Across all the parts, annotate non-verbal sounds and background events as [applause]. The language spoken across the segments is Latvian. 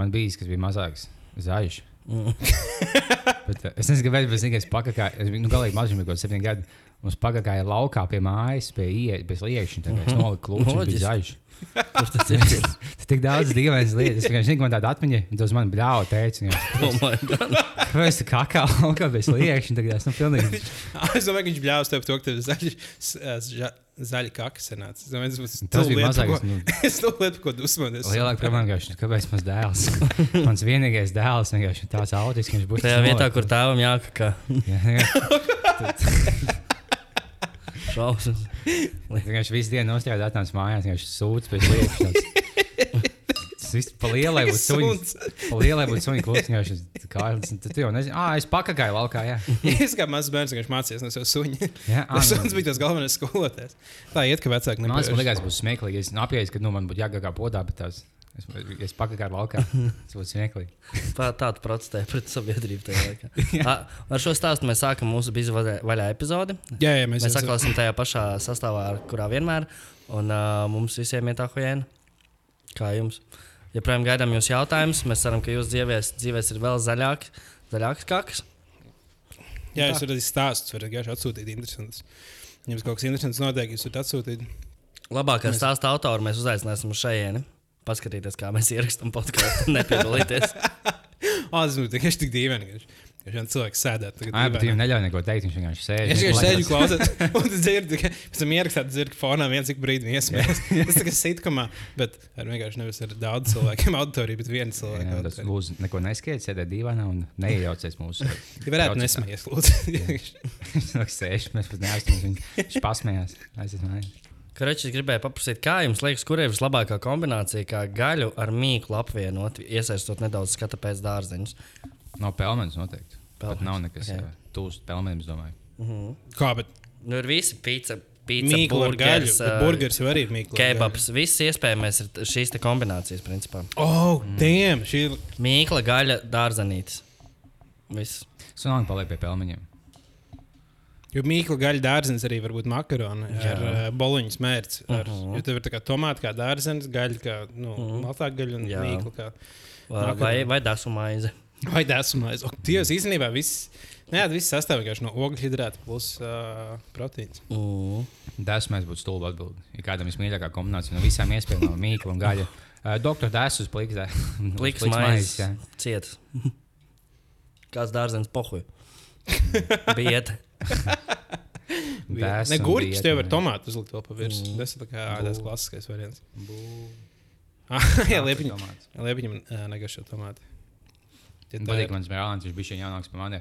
Man bija, kas bija mazāks, zaļš. Bet, uh, es nezinu, kāpēc, bet es tikai pakāpju. Es biju nu, galīgi mazs, bija kaut kāds septiņi gadi. Mums pagāja laukā pie mājas, pie ieejas, bez liekšņa. Tad es noliku klūču, un bija zaļš. Tas ir? [laughs] Tik daudz dīvainas lietas. Es vienkārši man tāda atmiņa, un tas man bļāva teica. My God. [laughs] Kāpēc tu kakā laukā bez liekšņa? Tagad es nu pilnīgi. [laughs] es domāju, ka viņš bļāvis tev to, ka tev zaļi, zaļi, zaļi kaki sanāca. Es domāju, tas Tas bija mazākais, nu. Es to lietu, ko dusmoties. Lielāka problēma vienkārši, kāpēc mans dēls, mans vienīgais dēls, vienkārši tāds autisks, viņš būs Tajā vietā, kur tēvam jākakā. Šausmas. Vienkārši visu dienu nostrādāt, atnāc mājās, vienkārši sūdz pēc liekas. Tas viss pa lielai būtu suņi. Pa lielai būtu suņi klusi, vienkārši kārlis. Tad tu jau nezini, ah, es pakakāju laukā, jā. [laughs] Es kā mazs bērns vienkārši mācījos no savas suņa. Jā, [laughs] Tas nu, suns bija tas galvenais skolotājs. Tā iet, ka vecāki Man nepievērs. liekas, būs smieklīgi. Es apjēdzu, ka nu, man būtu jāgādā podā, bet tās. Es, es pakakāju laukā. [laughs] Tas būtu smieklīgi. Tā- Tāda protestē pret sabiedrību tajā laikā. Ā, Ar šo stāstu mēs sākam mūsu bizu vaļā, epizodi. Jā, jā, mēs, Mēs saklāsim tajā pašā sastāvā, ar kurā vienmēr. Un uh, mums visiem ir tā hojēna. Kā jums? Joprojām gaidām jūsu jautājumus. Mēs ceram, ka jūsu dzīvēs, dzīvēs ir vēl zaļāks, zaļāks kakas. Jā, jūs varat arī stāstus, varat vienkārši atsūtīt interesantus. Ja jums kaut kas interesants notiek, jūs varat atsūtīt. Labākā stāsta autoru mēs uzaicināsim uz šejieni. Paskatīties, kā mēs ierakstām podkāstu, nepiedalīties. [laughs] Būtu tikai tik dīvaini. ka viņš- ka viens cilvēks sēdēt. tagad Jā, bet dīvaini. viņam neļauj neko teikt. Viņš vienkārši sēž. Es tikai sēžu klausos, un [laughs] tas dzirdu, ka pēc tam ierakstāt, dzirdu, ka fonā viens ik brīdi iesmējas. [laughs] Tas tā kā sitkomā, bet ar vienkārši nevis ar daudz cilvēkiem auditoriju, bet vienu Jā, cilvēku. tas lūdzu, neko neskiet, sēdēt dīvainā un neiejaucies mūsu. Ja varētu nesmējies, lūdzu. Viņš sēž, mēs pat neaizstāvam. Viņš, viņš pasmējās. Aiziet es gribēju paprasīt, kā jums liekas, kur ir vislabākā kombinācija, kā gaļu ar mīklu apvienot, iesaistot nedaudz skata pēc dārzeņus. Nav pelmenis noteikti. Pat Pelmenis, nav nekas ok. okay. tūs pelmenim, es domāju. Kā, bet Nu, ir visi pizza, pizza bet ā, burgers jau arī ir gaļu. kebabs. Viss iespējamais ir šīs te kombinācijas, principā. Oh, damn, šī ir. Mīkla, gaļa, dārzenītis. Viss. Sunāk paliek pie pelmeņiem. Jo mīklu gaļa dārzenis arī var būt makaroni Jā. ar uh, boliņu smērts. Ar, uh Mhm. -huh. Jo tev ir tā kā tomāti kā dārzenis, gaļa kā nu, uh Mhm. -huh. maltā gaļa un Jā. mīklu kā. Vai, Makaroni. vai, vai dasu maize. Vai tas ir? Dievs, īstenībā viss. Nē, viss sastāv vienkārši no ogļu hidrāta plus uh, proteīns. Mm. Dēsmais būtu stulba atbildi. Ir kādam vismīļākā kombinācija no visām iespējamām [laughs] mīklu un gaļa. Uh, Doktor Dēsus [laughs] pliks. Pliks maizes. Ciet. [laughs] Kāds dārzenis pohuj. Biet. [laughs] Ne gurķis, tev var tomātu uzlikt vēl pa virsmu. Mm. Tas ir tā kā Bū. tas klasiskais variants. Bū. [laughs] Jā, liepiņam. Tomāts. Liepiņam negaršo tomātu. Ja tā patīk, ir- mans brālis, viņš bija šeit jaunāks par mani.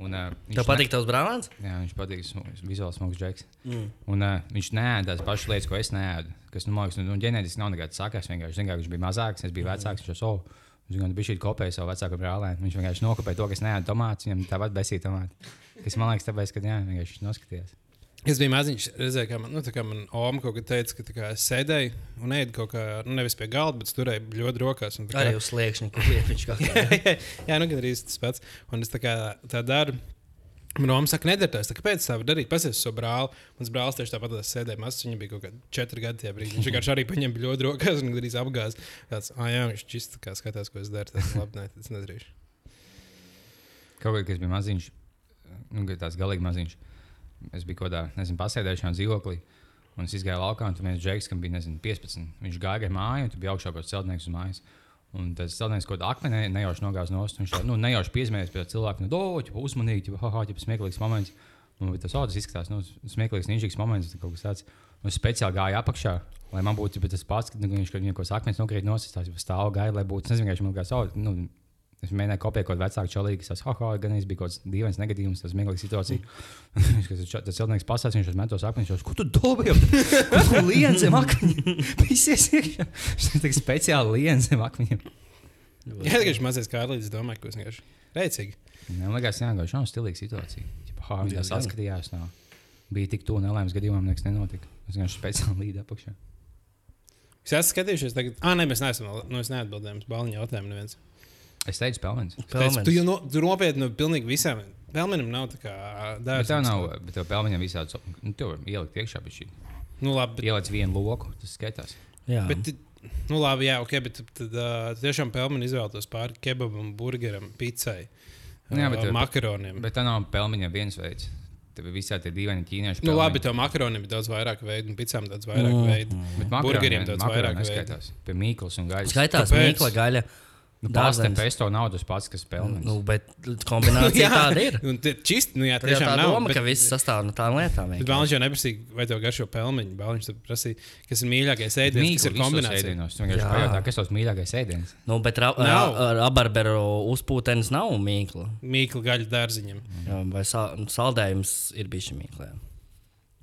Un, uh, viņš Tev patīk tavs brālēns? Ne, jā, viņš patīk, vizuāli smags džeks. Mm. Un uh, viņš nē, tās pašas lietas, ko es nēdu. Kas, nu, man liekas, nu, ģenētiski nav nekāds sakars. Vienkārši, zin, kā, viņš bija mazāks, es biju vecāks. Viņš jau Viņš bija šī kopēja savu vecāku brālēnu. Viņš vienkārši nokopēja to, kas nēda tomātus. Viņam tāpat besīja tomāti. Kas man liekas, tāpēc, ka jā, vienkārši noskatījās. Es biju maziņš, redzēju, kā man, nu, tā kā man oma kaut kad teica, ka tā kā es sēdēju un ēdu kaut kā, nu, nevis pie galda, bet turēju ļoti rokās. un tā kā- Arī uz sliekšņa, kur liepiņš kā jā, [laughs] jā, nu, gan arī tas pats. Un es tā kā tā daru. Man oma saka, nedara tā, kāpēc tā var darīt? Pasies uz savu brāli. Mans brālis tieši tāpat tas sēdēja mazs, viņam bija kaut kādi četri gadi tajā brīdī. Viņš vienkārši arī paņēma ļoti rokās un gandrīz apgāz. Tāds, ah, jā, viņš čist kā skatās, ko es daru. Tas [laughs] labi, nē, tas nedarīšu. Kaut kā, kas bija maziņš, nu, tāds galīgi maziņš. Es biju kaut kādā, nezinu, pasēdēšanā dzīvoklī. Un es gāju laukā, un tur viens džeks, kam bija nezinu, 15. Viņš gāja ar māju, un tur bija augšā kaut kāds celtnieks uz mājas. Un tas celtnieks kaut kādā akmenī nejauši nogāzās no stūra. Viņš tā, nu, nejauši piesmējās pie cilvēka, nu, doķi, uzmanīgi, ha, ha, tas smieklīgs moments. Un tas autos izskatās, nu, smieklīgs, nižīgs moments, kaut kas tāds. Un es speciāli gāju apakšā, lai man būtu tas pats, kad nu, viņš kaut kāds akmens nokrīt nosistās, jau stāv gāja, lai būtu, nezinu, vienkārši man kā savu. Nu, Es mēģināju kopēt kaut kādu vecāku čalīgu, kas teica, ah, gan es biju kaut kāds dīvains negadījums, tas smieklīgs situācija. [laughs] Viņš tas cilvēks pastāstīja, viņš uz metos akmeņus, viņš ko tu dobēji? Ko tu lien zem akmeņiem? [laughs] Visies iekšā. Viņš tā speciāli lien zem akmeņiem. [laughs] Jā, tikai viņš mazais kārlītis domāja, ka es vienkārši rēcīgi. Man liekas, jā, gājuši nav stilīga situācija. Ha, viņš tā Diezgan. saskatījās. No. Bija tik tuvu nelaimes gadījumam, nekas nenotika. Es vienkārši speciāli līdzi apakšā. Es esmu skatījušies, tagad, ah, nē, mēs neesam, nu, es neatbildēju uz balņu jautājumu. Neviens. Es teicu, pelmenis. Teicu, tu jau no, tu nopietni no pilnīgi visām. Pelmenim nav tā kā dārza. tev nav, bet tev pelmeņam visādi, nu, tev var ielikt iekšā, bet šī Nu, labi, bet, ieliec vienu loku, tas skaitās. Jā, bet Nu, labi, jā, ok, bet tad, uh, tiešām pelnījumi izvēlētos pāri kebabam, burgeram, pizzai, Nu jā, bet- uh, makaroniem. Bet tā nav pelniņa viens veids. Tev ir visā tie dīvaini ķīnieši. Nu, pelmeņi. labi, tev makaroniem ir daudz vairāk veidu, un pizzām daudz vairāk Mm. veidu. Bet burgeriem daudz vairāk veidu. neskaitās. Pie mīklas un gaļas. Skaitās Kāpēc? mīkla gaļa. Nu, dārzens. pesto nav tas pats, kas pelnījis. Nu, bet kombinācija [laughs] tāda ir. Un tie čist, nu, jā, Tā ir tiešām tā nav. doma, bet- ka viss sastāv no tām lietām. Bet. Bāliņš jau neprasīja, vai tev garšo pelmeņu. Bāliņš prasīja, kas ir mīļākais ēdiens, kas ir kombinācija. Tu vienkārši Jā. pajautā, kas ir tavs mīļākais ēdiens. Nu, bet ra- ra- rabarberu uzpūtenis nav mīkla. Mīkla gaļa dārziņam. Jā, Vai sal saldējums ir bijis mīkla?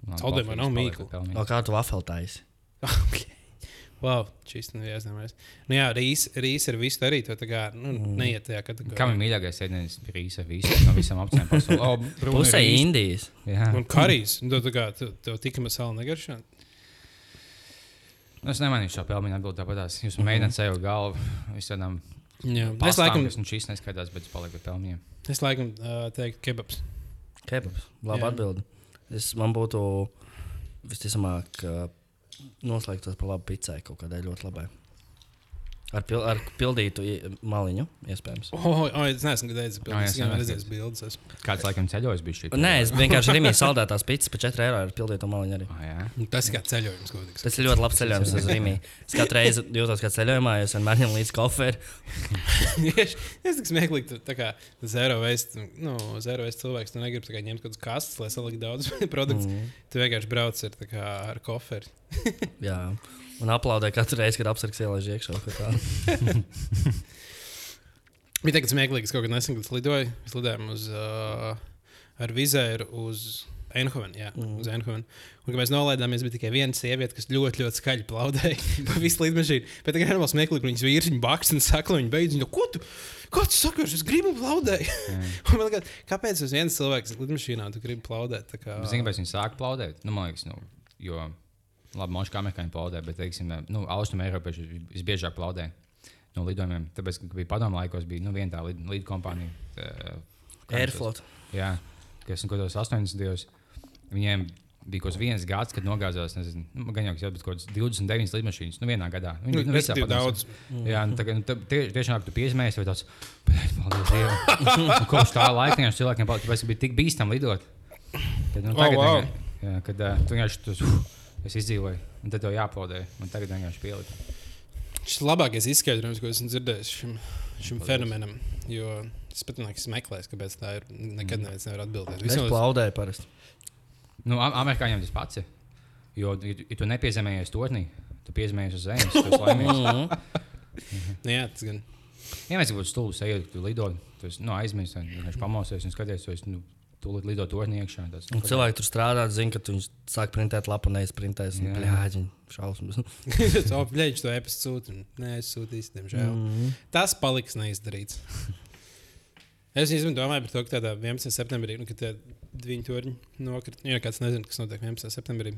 Labi, Saldējumā nav mīkla. kā tu wafeltājies? [laughs] Okay. Wow, šis nu jāzināmais. Nu jā, rīs, rīs ar visu arī to tā kā, nu, neiet tajā kategorijā. Kam ir mīļākais ēdiens? Rīsa visu no visām opcijām pasaulē. [laughs] O, brūni Pusē. Indijas. Jā. Un karīs, nu, tā kā tev, tev tika masāla negaršā. Nu, Es nemanīšu šo pelmeņu atbildēt tāpatās. Jūs Mhm. mēģināt sev galvu visādām Jā, es pastām, laikam, kas nu šīs neskaitās, bet es palieku pie pelmeņiem. es laikam uh, teiktu kebabs. Kebabs. Labi atbildi. Es, man būtu visticamāk uh, noslēgtos par labu pizzai kaut kādai ļoti labai. Ar, pil ar pildītu maliņu, iespējams. Oh, oh, es neesmu gadījis, bet Jā, es es redzēju bildes. esmu. Kāds laikam ceļojis bija šī? Nē, es vienkārši [laughs] rīmīju saldētās pizzas par 4 eiro ar pildītu maliņu arī. Ah, jā. Nu, Tas ir kā ceļojums, godīgi. Tas ir ļoti labs ceļojums uz Rīgā. Es katru reizi jūtos kā ceļojumā, jo es vienmēr ņemu līdzi koferi. [laughs] Es tik smieklīgi, tu tā kā zero waste, nu, zero waste cilvēks, tu negribi tā kā ņemt kaut kādus kastes, lai saliktu daudz [laughs] produktu. Mm. Tu vienkārši brauc ar, tā kā, ar koferi. Jā. Un aplaudē katru reizi, kad apsargs ielaiž iekšā. kā [laughs] tā. Bija tagad smieklīgi, es kaut kad nesen kad es lidoju. Mēs lidojām uz, uh, ar vizēru uz Eindhovenu. Jā, mm. uz Eindhovenu. Un, kad mēs nolaidāmies, bija tikai viena sieviete, kas ļoti, ļoti skaļi plaudēja [laughs] pa visu lidmašīnu. Bet tagad ir vēl smieklīgi, ka viņas vīrs viņu bakst un saka, viņi beidz. Viņa, ko tu? Ko tu saki? Es gribu plaudēt. [laughs] Liekas, kāpēc tas viens cilvēks lidmašīnā tu gribi plaudēt? Tā kā... Zini, kāpēc viņi sāk plaudēt? Nu, man liekas, nu, jo labi, moši kā amerikāņi plaudē, bet, teiksim, nu, austrumu eiropieši visbiežāk plaudē no lidojumiem. Tāpēc, ka bija padomu laikos, bija nu, viena tā lid, lid kompānija. tā, Airflot. tos- Jā, kas nu, kaut kādos 80. gados. Viņiem bija kaut kāds viens gads, kad nogāzās, nezinu, nu, gan jau kaut kāds 29 lidmašīnas, nu, vienā gadā. Viņi Nu, nu, visā padomus- daudz. Jā, nu, tā, nu, tā, tie, tiešām tu piesmējies, vai tāds - paldies Dievam. Nu, Kopš tā laika vienkārši cilvēkiem paldies, tāpēc bija tik bīstami lidot. Tad, nu, Oh, tagad, wow. vienkārši- jā, kad uh, tu vienkārši tu, uf, es izdzīvoju, un tad tev jāaplaudē. Man tagad vienkārši pielikt. Šis ir labākais izskaidrojums, ko esmu dzirdējis šim, šim fenomenam. Jo es pat neesmu meklējis, kāpēc tā ir. Nekad neviens nevar atbildēt. Es Vismaz- plaudēju parasti. Nu, am- amerikāņiem tas pats ir. Jo, ja, tu- ja tu nepiezemējies tornī, tu piezemējies uz zemes, tu [laughs] esi laimīgs. Mhm. Nu, jā, tas gan. Ja mēs būtu stulbi sajūta, ka tu lido, esi, nu, aizmirsti, un vienkārši pamosies un skaties, tu esi, nu, tu lido tornī iekšā. Tas, Un cilvēki tur strādā, zina, ka viņš sāk printēt lapu, nevis printēs. Jā. Jā, šausmas. [laughs] [laughs] Tā plēķis to epizodu sūta. Nē, es sūtīšu, diemžēl. Mhm. Tas paliks neizdarīts. [laughs] Es īstenībā domāju par to, ka tādā 11. septembrī, nu, kad tie divi torņi nokrita, nu, ja kāds nezina, kas notiek 11. septembrī,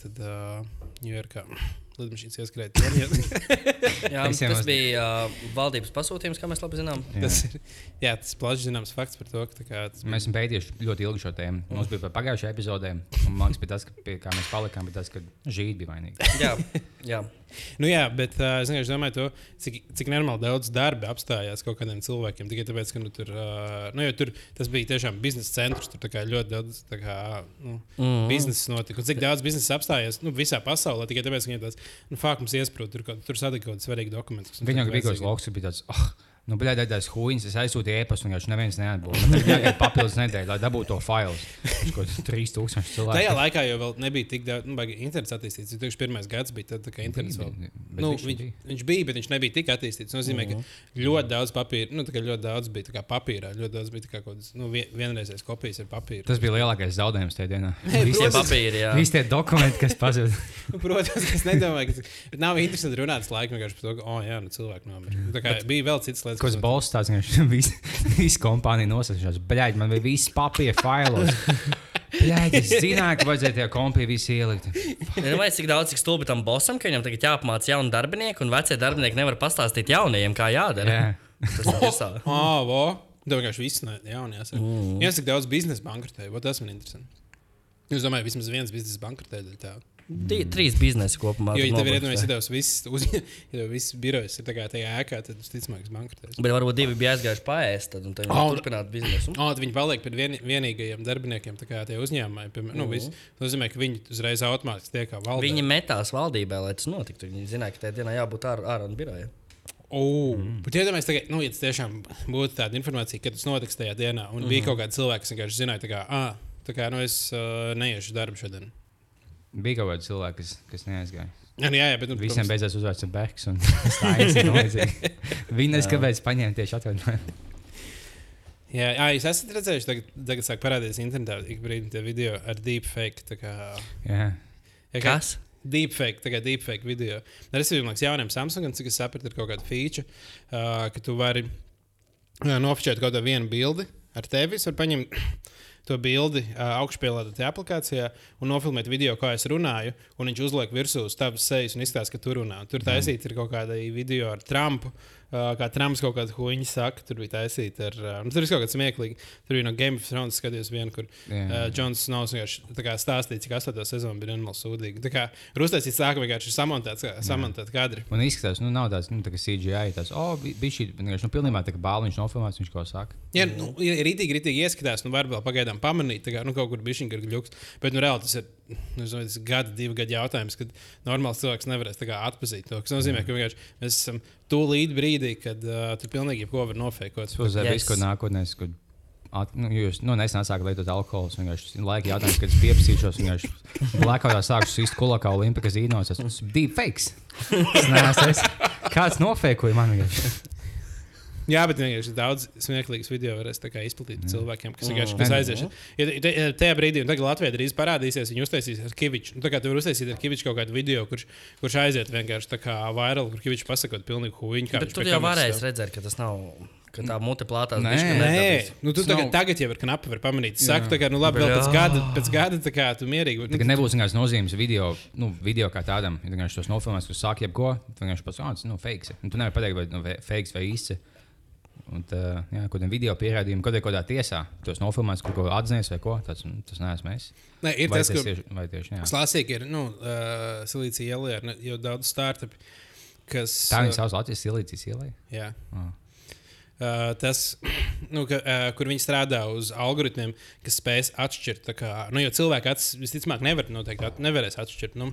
tad uh, Ņujorkā lidmašīnas ieskrēja torņi. [laughs] Jā, tas bija uh, valdības pasūtījums, kā mēs labi zinām. Jā. tas ir jā, tas plašs zināms fakts par to, ka tā kā tas bija- Mēs esam pētījuši ļoti ilgi šo tēmu. Mums bija par pagājušajā epizodē, un man liekas, bija tas, ka, pie kā mēs palikām, bija tas, ka žīdi bija vainīgi. [laughs] Jā, jā. Nu, jā, bet uh, es vienkārši domāju, to, cik, cik normāli daudz darba apstājās kaut kādiem cilvēkiem. Tikai tāpēc, ka nu, tur, uh, nu, jo tur tas bija tiešām biznesa centrs. Tur ļoti daudz tā kā, nu, mm. biznesa notika. Un cik daudz biznesa apstājās nu, visā pasaulē tikai tāpēc, ka viņiem tāds nu, fakts mums iesprūst. Tur, tur dokuments. kas mums Viņam bija kaut kas bija tāds, oh, nu, bija tāds huīns, es aizsūtīju e-pastu, un viņš neviens neatbildēja. Man tagad jāgaida papildus nedēļa, lai dabūtu to failu. Viņš kaut kāds 3000 cilvēku. Tajā laikā jau vēl nebija tik daudz, nu, internets attīstīts. 2001. gads bija tad, tā kā internets vēl. Nu, viņš viņš, bija. viņš bija, bet viņš nebija tik attīstīts. Tas nozīmē, ka ļoti daudz papīra, nu, tā kā ļoti daudz bija tā kā papīrā, ļoti daudz bija tā kā kaut kādas nu, vien- vienreizējas kopijas ar papīru. Tas bija lielākais zaudējums tajā dienā. [laughs] Visi Tie [laughs] papīri, jā. visi tie dokumenti, kas pazuda. [laughs] Nu, Protams, es nedomāju, ka tas nav interesanti runāt laikam vienkārši par to, ka, oh, jā, nu, cilvēki nomira. Tā kā bija vēl citas lietas. Kas balsts tāds, ka [laughs] visi, visi kompānija nosacījās. Bļaigi, man bija viss papīra failos. Bļaigi, es zināju, ka vajadzēja tie kompī visi ielikt. Nu, vai cik daudz, cik stulbi tam bosam, ka viņam tagad jāapmāca jauni darbinieki, un vecie darbinieki nevar pastāstīt jaunajiem, kā jādara. Jā. Tas ir visā. [laughs] Ah, vo! Tā vienkārši viss no jaunajās. Mm. Jā, cik daudz biznesa bankrotēja, vot tas man interesē. Jūs domājat, vismaz viens biznesa. Di, trīs biznesi kopumā. Jo, ja tev ir iedomājies, ja tavs viss, uz, [laughs] ja tev viss birojas ir tajā ēkā, tad tas bankrotēs. Bet varbūt divi bija aizgājuši paēst, tad un tad Oh, viņi turpinātu biznesu. O, tad viņi paliek pie vien, vienīgajiem darbiniekiem, tā kā tie uzņēmēji. Piemēram, nu, viss nozīmē, ka viņi uzreiz automātiski tiek valdē. Viņi metās valdībā, lai tas notiktu. Viņi zināja, ka tajā dienā jābūt ārā ārā no biroja. Oh, mm. Bet, iedomājieties, tagad, nu, ja tas tiešām būtu tāda informācija, ka tas notiks tajā dienā, un mm bija kaut kāds cilvēks, kas vienkārši zināja, tā kā, ah, tā kā nu, es uh, neiešu darbu šodien. Bija kaut kādi cilvēki, kas, kas neaizgāja. Jā, nu, jā, jā, bet nu, Visiem protams, beidzās uzvārds un Stainis. Viņi nezina, kāpēc paņēma tieši atvainojumu. Jā, jā, jūs esat redzējuši, tagad, tagad sāk parādīties internetā ik brīdi tie video ar deepfake. Kā, Jā. ja, kā- Kas? Deepfake, tā kā deepfake video. Es domāju, ka jaunam Samsungam, cik es sapratu, ir kaut kāda feature, uh, ka tu vari uh, nofočēt kaut kādu vienu bildi ar tevi. Es varu paņemt to bildi uh, augšpēlētā tajā aplikācijā un nofilmēt video, kā es runāju. Un viņš uzliek virsū uz tavas sejas un izstāsta, ka tu runā. Tur taisīt ir kaut kāda video ar Trumpu. Uh, kā Trumps kaut kādu huīņu saka, tur bija taisīta ar. Uh, tur ir kaut kas smieklīgs. Tur bija no Game of Thrones skaties vienu, kur Jā. uh, Džons Snows vienkārši tā kā stāstīja, cik astotā sezona bija nenormāli sūdīga. Tā kā Rūstais saka, vienkārši kā- samontēts kadri. Man izskatās, nu, nav tāds nu, tā kā CGI. Tas, oh, bija šī vienkārši nu, pilnībā tā kā bāliņš nofilmēts, viņš ko saka. Jā, nu, rītīgi, rītīgi ieskatās, nu, var vēl pagaidām pamanīt, tā kā, nu, kaut kur bija šī gluks. Bet, nu, reāli tas ir, nu, ir gada, divu gadu jautājums, kad normāls cilvēks nevarēs atzīt to. Tas nozīmē, ka mēs esam tūlīt brīdī, kad uh, tu pilnīgi jebko var nofēkot. Uz Yes. yes. visu, ko nākotnē, kad at, nu, jūs nu, nesen sākat lietot alkoholu. es Vienkārši ir laika jautājums, kad es pieprasīšos. Vienkārši blackoutā sākšu sist kulakā Olimpika zīnos. Tas ir deepfakes. Tas [laughs] neesmu es. Kāds nofēkoja man vienkārši. Jā, bet vienkārši ir daudz smieklīgas video, varēs izplatīt cilvēkiem, kas vienkārši Mm. aizies. Ja, ja tajā brīdī, un tagad Latvijā drīz parādīsies, viņi uztaisīs ar Kaviču. Nu, tā kā tu vari uztaisīt ar Kaviču kaut kādu video, kurš, kurš aiziet vienkārši tā kā vairāk, kur Kavičs pasakot pilnīgi huīņu. Bet tur jau varēs redzēt, ka tas nav. Ka tā mute plātās Nē. Nē, nu, tu tagad, nav- tagad jau var knapi var pamanīt. Saka, tā kā, nu, labi, vēl pēc gada, pēc gada tā kā tu mierīgi. Tā kā nebūs vienkārši nozīmes video, nu, video kā tādam. Ja vienkārši tos nofilmēs, kurš sāk jebko, tad vienkārši pats, ah, tas nu, fakes. Un tu nevari pateikt, vai nu, fakes vai īsts. Un tā, jā, kaut kādā video pierādījumā, kaut kādā tiesā, tos nofilmēs, kur ko atzinies vai ko. Tas, nu, tas neesmu es. Nē, ir vai tas, tas tieši, vai tieši, jā. Klasika ir, nu, uh, Silīcija ielā ir jau daudz startup, kas. Tā uh, viņa sauc Latvijas ielīcijas ielai. Jā. Ah. Uh, tas, nu, ka, uh, kur viņi strādā uz algoritmiem, kas spēj atšķirt. Kā, nu, jo cilvēki acis, visticamāk nevar, noteikti, at, nevarēs atšķirt. Nu,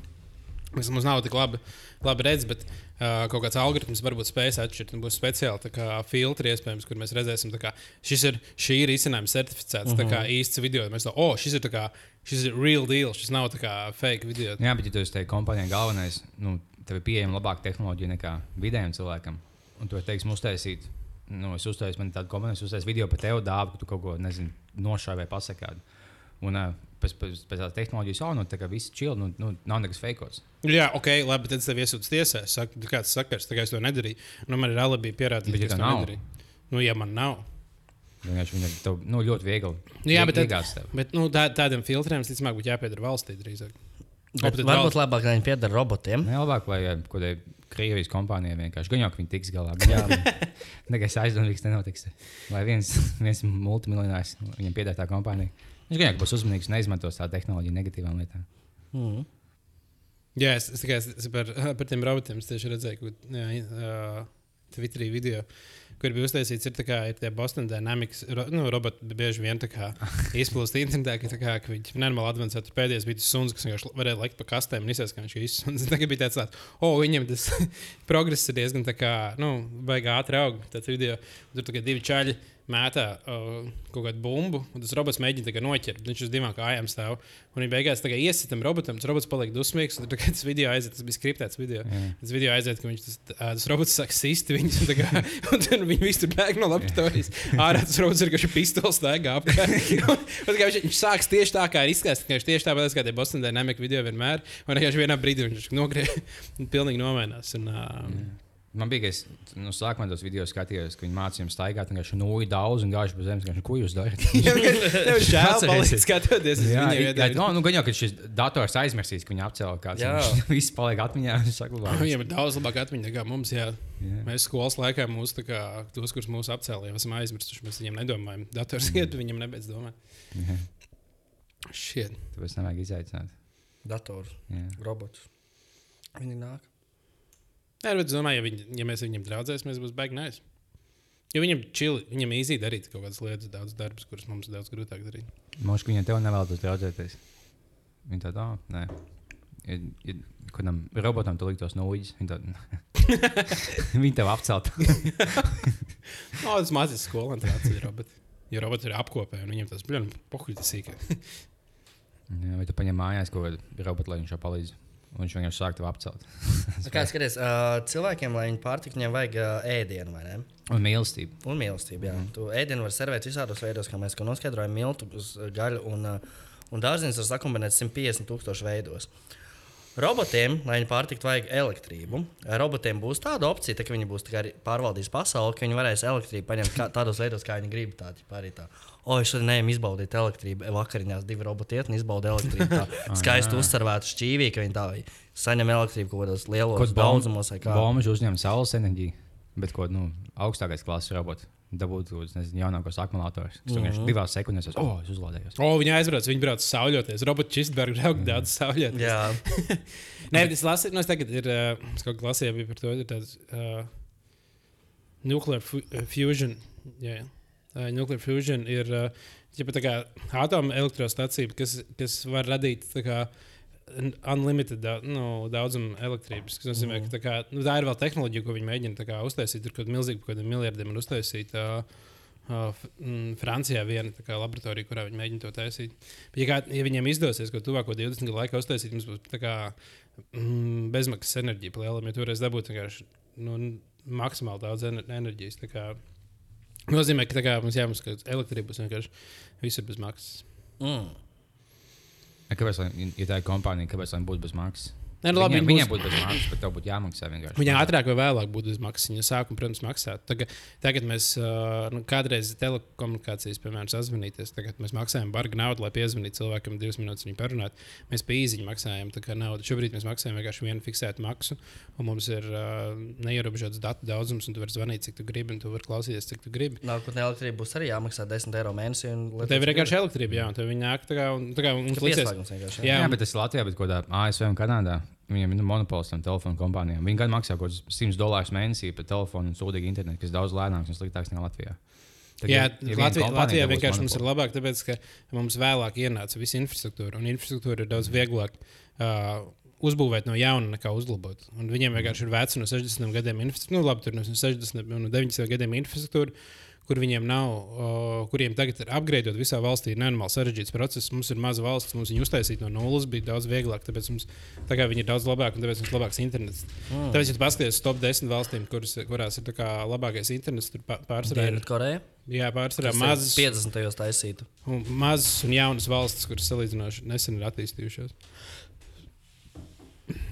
Mums mums nav tik labi, labi redzams, bet uh, kaut kāds algoritms varbūt spēs atšķirt. Būs speciāli kā, filtri, iespējams, kur mēs redzēsim, ka šis ir, šī ir izcinājums certificēts. -huh. Tā kā īsts video. Mēs domājam, oh, šis ir, kā, šis ir real deal, šis nav kā fake video. Jā, bet ja tu esi tajā kompānijā galvenais, nu, tev ir pieejama labāka tehnoloģija nekā vidējam cilvēkam. Un tu vari, teiksim, uztaisīt, nu, es uztaisīju man tādu kompāniju, es uztaisīju video par tevi dāvu, ka tu kaut ko, nezinu, nošāvi vai pasakādi. Un uh, pēc, pēc, pēc tās tehnoloģijas, jau nu, tā kā viss čili, nu, nu, nav nekas feikots. Jā, ok, labi, tad es tev iesūdzu tiesā. Es saku, kāds sakars, tā kā es to nedarīju. Nu, man ir alibi pierādījums, Bet ja ka es to nav? nedarīju. Nu, ja man nav. Vienkārši viņi ir tev, nu, ļoti viegli. Nu, jā, bet tad-. Bet nu, tā, tādiem filtriem, visticamāk, būtu jāpiedara valstī drīzāk. Varbūt valsts- labāk, lai viņi pieder robotiem. Nē, labāk, lai kaut kādai Krievijas kompānijai vienkārši gan jau, ka viņi tiks galā. Jā, [laughs] nekas aizdomīgs nenotiks. Vai viens, viens multimiljonārs viņam piedāvā tā kompānija. Viņš gan būs uzmanīgs un neizmantos tā tehnoloģiju negatīvām lietām. Mm. Jā, es, es, tikai, es, par, [laughs] par tiem robotiem tieši redzēju, ka uh, Twitterī video, kur bija uztaisīts, ir, kā, ir tie Boston Dynamics ro, nu, roboti bieži vien [laughs] izplūst internetā, ka, kā, ka viņi nenormāli advancēti. Tur pēdējais bija tas suns, kas vienkārši varēja likt pa kastēm un izsēst, ka viņš ir. Un [laughs] Tagad bija tāds, tāds oh, viņam tas progress ir diezgan tā kā, nu, baigā ātri aug. Tāds video, tur kā divi čaļi mētā uh, kaut kādu bumbu, un tas robots mēģina noķert. Viņš uz divām kājām stāv. Un viņš beigās tā kā iesit tam robotam, tas robots paliek dusmīgs. kā tas video aiziet, tas bija skriptēts video. Jā. Tas video aiziet, ka viņš tas, ā, tas robots sāk sist viņus. un Kā, [laughs] un tad viņi visi tur bēg no laboratorijas. Ārā tas robots ir kā šis pistols [laughs] tā kā Viņš, viņš sāks tieši tā, kā ir izskatās. Viņš tieši tāpat kā tie Boston Dynamic video vienmēr. Un vienkārši vienā brīdī viņš nogriež un [laughs] pilnīgi nomainās. Un, uh, Man bija, ka es nu, sākumā tos video skatījos, ka viņi mācīja jums staigāt, un viņš nūja daudz un gājuši pa zemes. Viņš, ko jūs [laughs] [laughs] ir žēl, Atcerēsies. palikt skatoties Jā, jā, no, nu, gan jau, ka šis dators aizmirsīs, ka viņi apcēla kāds. Jā. Viņš [laughs] viss paliek atmiņā. Viņš. Viņam ir daudz labāk atmiņa nekā mums. Jā. Jā. Mēs skolas laikā mūs, tā kā, tos, kurus mūsu apcēlīja, esam aizmirsuši. Mēs viņiem nedomājam. Dators iet, viņam nebeidz domāt. Šie. Tāpēc nevajag izaicināt. Dators, robots. Viņi nāk. Nē, bet es domāju, ja, viņi, ja mēs ar viņiem draudzēsimies, būs baigi nē. Jo viņam čili, viņam īzī darīt kaut kādas lietas, daudz darbus, kurus mums ir daudz grūtāk darīt. Moška viņa tev nevēlas draudzēties. Viņa tāda, oh, nē. Ja, ja kādam robotam tu liktos no uģis, viņa tāda. [laughs] viņa tev apcelt. [laughs] No, tas mazs skolēns ir robots. Jo roboti ir apkopē, un viņiem tas bļaļ, pohuļ tas sīkā. Jā, vai tu paņem mājās kaut kādu robotu, lai viņš jau palīdz? Viņš vienkārši sāk tev apcelt. [laughs] Kā skaties, uh, cilvēkiem, lai viņi pārtiktu, viņiem vajag uh, ēdienu, vai ne? Un mīlestība. Un mīlestība. Jā. Tu ēdienu var servēt visādos veidos, kā mēs to noskaidrojam, miltu, gaļu un, uh, un dārziņus var sakumbinēt 150 tūkstošu veidos. Robotiem, lai viņi pārtiktu, vajag elektrību. Robotiem būs tāda opcija, tā, ka viņi būs tā pārvaldīs pasauli, ka viņi varēs elektrību paņemt kā, tādos veidos, kā viņi grib. Tā, arī tā. O, es šodien neejam izbaudīt elektrību. Vakariņās divi roboti iet un izbauda elektrību. Tā [laughs] skaisti uzsvervēta šķīvī, ka viņi tā saņem elektrību kaut kādos lielos Kaut daudzumos. vai kā. Bombuļs uzņem saules enerģiju, bet ko nu, augstākais klases robots dabūtu uz nezinu, jaunākos akumulatorus. Tas vienkārši Mhm. divās sekundēs, es, oh, es uzlādējos. O, viņi aizbrauc, viņi brauc sauļoties. Robots Čistbergs brauc daudz sauļoties. Jā, [laughs] Nē, bet es lasīju, nu, es tagad ir, uh, es kaut kā lasīju par to, ir tāds uh, nuclear uh, fusion. Jā, uh, nuclear fusion ir uh, ģipa, tā kā atoma elektrostacija, kas, kas var radīt kā un- unlimited da, nu, daudzumu elektrības. Tas nozīmē, ka tā, kā, nu, tā ir vēl tehnoloģija, ko viņi mēģina kā uztaisīt. Ir kaut kāda milzīga, kaut kādiem miljardiem ir uztaisīta. Uh, mm, Francijā viena tā kā laboratorija, kurā viņi mēģina to taisīt. Bet, ja, kā, ja viņiem izdosies ko tuvāko 20 gadu laikā uztaisīt, mums būs kā mm, bezmaksas enerģija palielinājuma, jo toreiz dabūt vienkārši nu, maksimāli daudz ener enerģijas. Kā, nozīmē, ka kā, mums jābūt elektrība būs vienkārši visur bez maksas. mm. Kāpēc, lai, ja tā ir kompānija, kāpēc lai būtu bez maksas? Nē, nu, labi, viņiem, būs- viņiem būtu bez maksas, bet tev būtu jāmaksā vienkārši. Viņai ātrāk vai vēlāk būtu izmaksas. Viņa sākuma, protams, maksāt. Tagad, tagad mēs nu, kādreiz telekomunikācijas, piemēram, sazvanīties. Tagad mēs maksājam bargu naudu, lai piezvanītu cilvēkam divas minūtes viņu parunāt. Mēs pie īziņa maksājam naudu. Šobrīd mēs maksājam vienkārši vienu fiksētu maksu, un mums ir uh, neierobežots datu daudzums, un tu vari zvanīt, cik tu gribi, un tu vari klausīties, cik tu gribi. Nākotnē elektrība būs arī jāmaksā 10 eiro mēnesī. un Tev ir vienkārši elektrība, jā, un tev viņa nāk tā kā, un, tā kā un, vienkārši. Jā, Jā, un- bet tas ir Latvijā, bet kaut kādā ASV un Kanādā. Viņiem ir nu, monopols tam telefonu kompānijām. Viņi gan maksā kaut kādus 100 dolārus mēnesī par telefonu un sūdīgu internetu, kas daudz lēnāks un sliktāks nekā Latvijā. Tad, Jā, ja- ja viena Latvijā, vienkārši mums ir labāk, tāpēc ka mums vēlāk ienāca visa infrastruktūra. Un infrastruktūra ir daudz vieglāk uh, uzbūvēt no jauna nekā uzlabot. Un viņiem vienkārši ir veca no 60 gadiem infrastruktūra, nu, labi, tur no 60 un 90 gadiem infrastruktūra. Kur viņiem nav, uh, kuriem tagad ir apgleznota visā valstī, ir nenormāli sarežģīts process. Mums ir maza valsts, mums viņu uztaisīt no nulles bija daudz vieglāk. Tāpēc mums tā kā viņi ir daudz labāki un tāpēc mums ir labāks internets. Mm. Tāpēc, ja tu paskaties uz top 10 valstīm, kuras, kurās ir tā kā labākais internets, tur pā- pārsvarā ir Dienvidkoreja. Jā, pārsvarā mazas, 50. gados taisītu. un, mazas un jaunas valstis, kuras salīdzinoši nesen ir attīstījušās.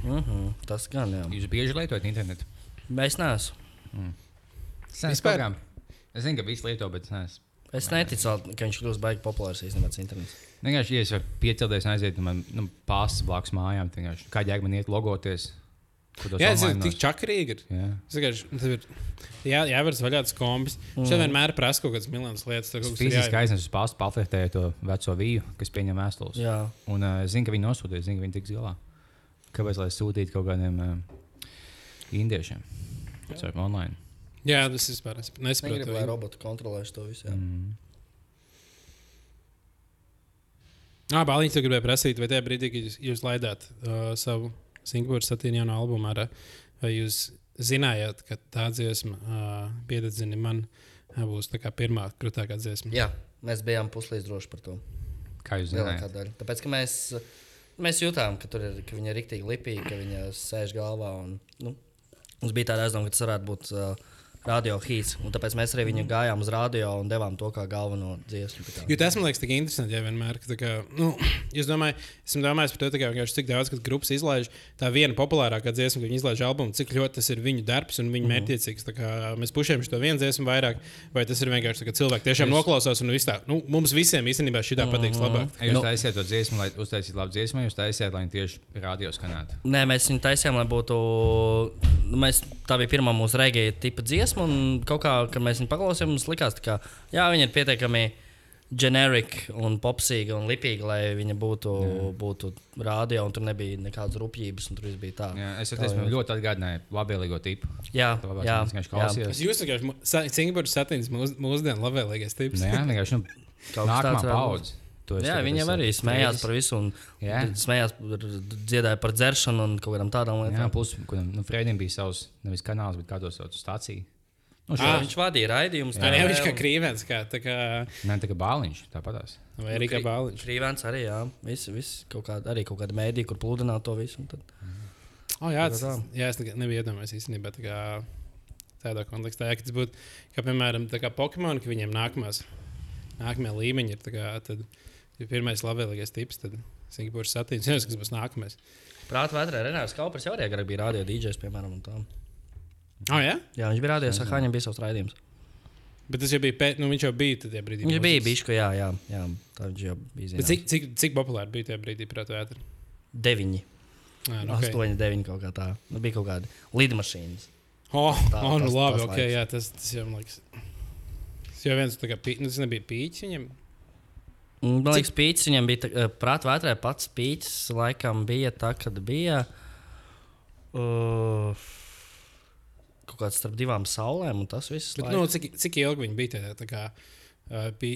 Mm -hmm. Tas gan jā. Jūs bieži lietojat internetu? Mēs neesam. Sen Vispār? Vispār? Es zinu, ka visi lieto, bet es neesmu. Es neticu, ka viņš kļūs baigi populārs īstenībā tas internets. Vienkārši, ja es varu piecelties un aiziet no manas nu, pārstas blakus mājām, tad kā jēga man iet logoties. Jā, tas ir online tik čakarīgi. ir. Jā. Ir Jā, jāver vaļā tas kombis. Mm. Šeit vienmēr prasa kaut kādas milzīgas lietas. ir fiziski jāiet. aiznesu uz pastu, paflektēju to veco vīju, kas pieņem vēstules. Jā, Un uh, zinu, ka viņi nosūtīja, es zinu, ka viņi tiks galā. Kāpēc lai sūtītu kaut kādiem uh, indiešiem? Tas ir online. Jā, tas ir vispār. Es es negribu, nesaprotu. lai roboti kontrolē to visu. jā. Mm. Jā, Bāliņš te gribēja prasīt, vai tajā brīdī, kad jūs, jūs laidāt uh, savu Singapūras satīnu jaunu albumu, ar, vai jūs zinājāt, ka tā dziesma, uh, piededzini man, uh, būs tā kā pirmā krūtākā dziesma? Jā, mēs bijām puslīdz droši par to. Kā jūs daļa. Tāpēc, ka mēs, mēs jutām, ka, tur ir, ka viņa ir rīktīgi lipīga, ka viņa sēž galvā. Un, nu, mums bija tāda aizdoma, ka tas varētu būt uh, radio hīts. un Tāpēc mēs arī viņu gājām uz radio un devām to kā galveno dziesmu. tā kā. Jo tas man liekas tik interesanti, ja vienmēr, ka, kā, nu, es domāju, esmu domājis par to, tā kā, vienkārši cik daudz, kad grupas izlaiž tā viena populārākā dziesma, kad viņi izlaiž albumu, cik ļoti tas ir viņu darbs un viņu Mhm. mm -hmm. mērķiecīgs. Kā Mēs pušējam šo vienu dziesmu vairāk, vai tas ir vienkārši tā, ka cilvēki tiešām noklausās un tā. Nu, mums visiem īstenībā šī tā Mhm. patiks labāk. Ja jūs Nu- taisiet to dziesmu, lai uztaisītu labu dziesmu, vai jūs taisiet, lai viņi tieši radio skanētu. Nē, mēs viņu taisījām, lai būtu. Mēs, tā bija pirmā mūsu regēja tipa dziesma, un kaut kā, kad mēs viņu paklausījām, mums likās, ka jā, viņa ir pietiekami generic un popsīga un lipīga, lai viņa būtu, būtu rādio, un tur nebija nekādas rupjības, un tur viss bija tā. Jā, es Tā esmu jau. ļoti atgādināju labvēlīgo tipu. Jā, jā, vienkārši jā. Jūs vienkārši Singapūras satīns mūs, mūsdienu labvēlīgais tips. Nē, vienkārši nu, [laughs] Kaut kas nākamā paudze. Jā, esmu arī smējās par visu, un Jā. smējās, par- dziedāja par dzeršanu un kaut kādām tādām Jā, lietām. plus, kādam nu, Freidim bija savs nevis kanāls, bet kādos sauc stācija. Nu, Jā, šā, viņš vadīja raidījumus. Tā jau viņš kā krīvens, kā, tā kā Nē, tā kā bāliņš, tāpatās. vai arī kā bāliņš. Krīvens arī, jā. Visi, visi kaut kāda, arī kaut kāda mēdī, kur pludināt to visu. Tad... Oh, jā, Tā tas, jā, es nebiju iedomājies īstenībā tā kā tādā kontekstā. Ja, ka tas būtu, kā piemēram, tā kā Pokemon, ka viņiem nākamās, nākamie līmeņi ir, tā kā, tad ir pirmais labvēlīgais tips, tad Singapūras satīns. [laughs] Kas būs nākamais. Prātā vētrē Renārs Kaupers jau arī agrāk bija radio DJs, piemēram. un tā. Oh, jā? Jā, viņš bija radio, saka, viņam bija savs raidījums. Bet tas jau bija, pēc, nu viņš jau bija tajā brīdī. Viņš bija ka jā, jā, jā, tā viņš jau bija. Bet Zināms. cik, cik, cik populāri bija tajā brīdī, prāt, vētra? Deviņi, Jā, nu, okay. okay. astoņi, deviņi kaut kā tā. Nu, bija kaut kāda lidmašīnas. Oh, Tā- [laughs] oh, nu tas- labi, tas ok, laiks. jā, tas, tas jau man liekas. Tas jau viens, tā kā, pī, nu, tas nebija pīķis viņam. Un, Man liekas, pīcis viņam bija. Prātā vētrē pats pīcis laikam bija tā, kad bija. Uh, kaut kāds starp divām saulēm, un tas viss. Bet, nu, cik, cik ilgi viņi bija tajā? tā kā, uh, pī,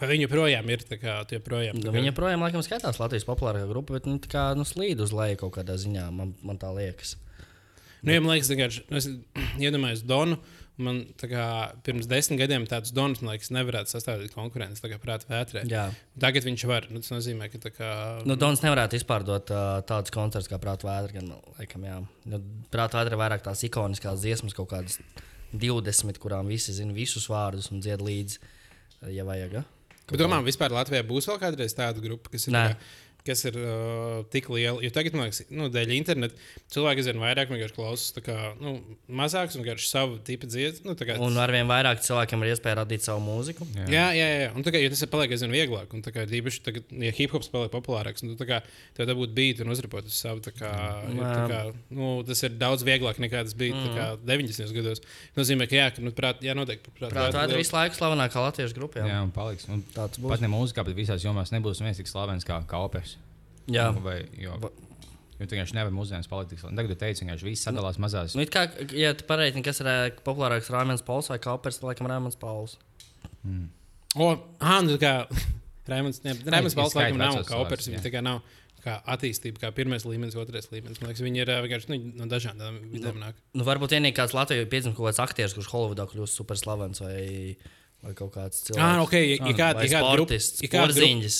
vai viņi joprojām ir tā kā tie projām? Nu, viņa projām laikam skatās Latvijas populārākā grupa, bet viņa tā kā nu, slīd uz leju kaut kādā ziņā. Man, man tā liekas. Nu, ja man liekas, vienkārši, nu, es iedomājos Donu. Man kā pirms desmit gadiem tāds Dons, man liekas, nevarētu sastāvēt konkurences, prātā vētrē. Jā. Tagad viņš var. Nu, tas nozīmē, ka kā. Nu, Dons nevarētu izpārdot uh, tādus koncertus kā Prāta vētra. Gan, laikam, jā. Nu, Prāta vētra ir vairāk tās ikoniskās dziesmas, kaut kādas 20, kurām visi zina visus vārdus un dzied līdzi, ja vajag. ja? Bet domā, vispār Latvijā būs vēl kādreiz tāda grupa, kas ir, Nē. kā, kas ir uh, tik liela. Jo tagad, man liekas, nu, dēļ interneta cilvēki aizvien vairāk klausās tā kā, nu, mazāks un vienkārši savu tipu dziesmu. Nu, tā kā- Un arvien vairāk cilvēkiem ir iespēja radīt savu mūziku. Jā, jā, jā. Un tā kā, jo tas ir paliek aizvien vieglāk. Un tā kā īpaši tagad, ja hip hops paliek populārāks, nu, tā kā tev dabūt beat un uzripot uz savu, tā kā, ir, tā kā, nu, tas ir daudz vieglāk nekā tas bija tā kā 90. gados. Nozīmē, ka jā, ka, nu, prāt, jā noteikti. Prāt, Prāta vētra visu laiku slavenākā latviešu grupa. Jā, Jā. un paliks. Un Tāds būs. pat ne mūzikā, bet visās jomās nebūs viens tik slavens kā, kā opers. Jā. Vai, jo, jo tu vienkārši nevari mūsdienas palikt. Tagad tu teici, vienkārši viss sadalās mazās. Nu, it kā, ja tu pareizi, kas ir ē, populārāks Rāmens Pauls vai Kaupers, tad laikam Rāmens Pauls. O, ah, nu, tā kā [laughs] Raimons, ne, ir Balts skaidri laikam nav vecos kaupers, jā. tā kā nav kā attīstība, kā pirmais līmenis, otrais līmenis. Man liekas, viņi ir ā, vienkārši nu, no dažādām vidēm nāk. Nu, varbūt vienīgi kāds Latvijas piedzimis kaut kāds aktieris, kurš Holivudā kļūst super slavens vai, vai kaut kāds cilvēks. Ah, ok, ja, ja kāda grupa, sportists, ja kāda grupa, porziņģis.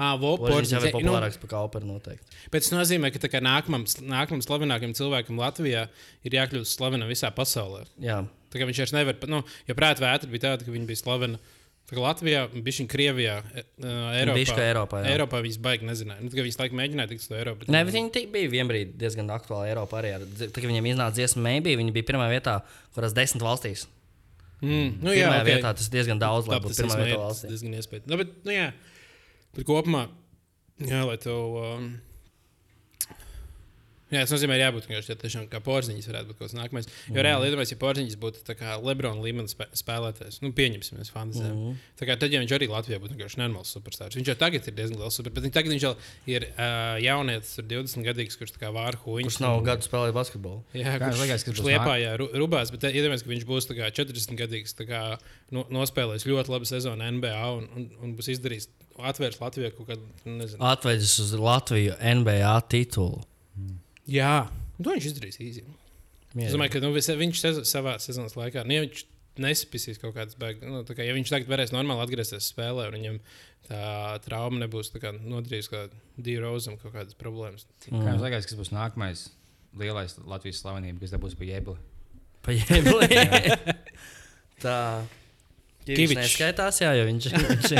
Jā. ah, vo, Porziņģis jau ir nu, populārāks par Kauperu noteikti. Bet tas nozīmē, ka kā nākamam, nākamam slavenākam cilvēkam Latvijā ir jākļūst slavenam visā pasaulē. Jā. Tā kā viņš vairs nevar, nu, jo prātā vētra bija tāda, ka viņa bija slavena. Latvijā, bija viņa Krievijā, e, ā, Eiropā. Bišķi Eiropā, jā. Eiropā viņas baigi nezināja. Nu, viņas laikam mēģināja tikt uz to Eiropu. Nē, bet viņi bija vienbrīd diezgan aktuāli Eiropā arī. ar Tā kā viņiem iznāca dziesma Maybe, viņi bija pirmā vietā, kurās desmit valstīs. Mm, nu, jā, Pirmā okay. vietā tas diezgan daudz, lai būtu tas pirmā vietā valstī. diezgan iespējams. Nu, bet, nu, jā, bet kopumā, jā, lai tev. Um, Jā, tas nozīmē, ka jābūt vienkārši tiešām kā porziņš, varētu būt kaut kas nākamais. Jo mm. reāli iedomājieties, ja porziņš būtu tā kā Lebrona līmenis spē spēlētājs, nu, pieņemsim, mēs fantāzējam. Mm. Tā kā tad, ja viņš arī Latvijā būtu vienkārši nenormāls superstarps. Viņš jau tagad ir diezgan liels super, bet tagad viņš jau ir uh, jaunietis, ir 20 gadīgs, kurš tā kā vāra huīņš. Kurš nav gadu spēlējis basketbolu? Jā, Kā kurš, liekas, kas kurš liepā, jā, ru- rubās, bet iedomājieties, ka viņš būs kā 40 gadīgs, kā no, nospēlējis ļoti labu sezonu NBA un, un, un būs izdarījis, atvērs Latvijā kaut kādu, nu, nezinu. Atvedis uz Latviju NBA titulu. Jā, to viņš izdarīs īsi. Es domāju, ka nu, viņš sezo, savā sezonas laikā, nu, ja viņš nesapisīs kaut kādas beigas, nu, tā kā, ja viņš tagad varēs normāli atgriezties spēlē, un viņam tā trauma nebūs kā nodarījusi kā Dīrozam kaut kādas problēmas. Kā jums liekas, kas būs nākamais lielais Latvijas slavenība, kas dabūs pa jēbli? Pa jēblī. [laughs] Tā. Viņš neskaitās, jā, jo viņš, viņš,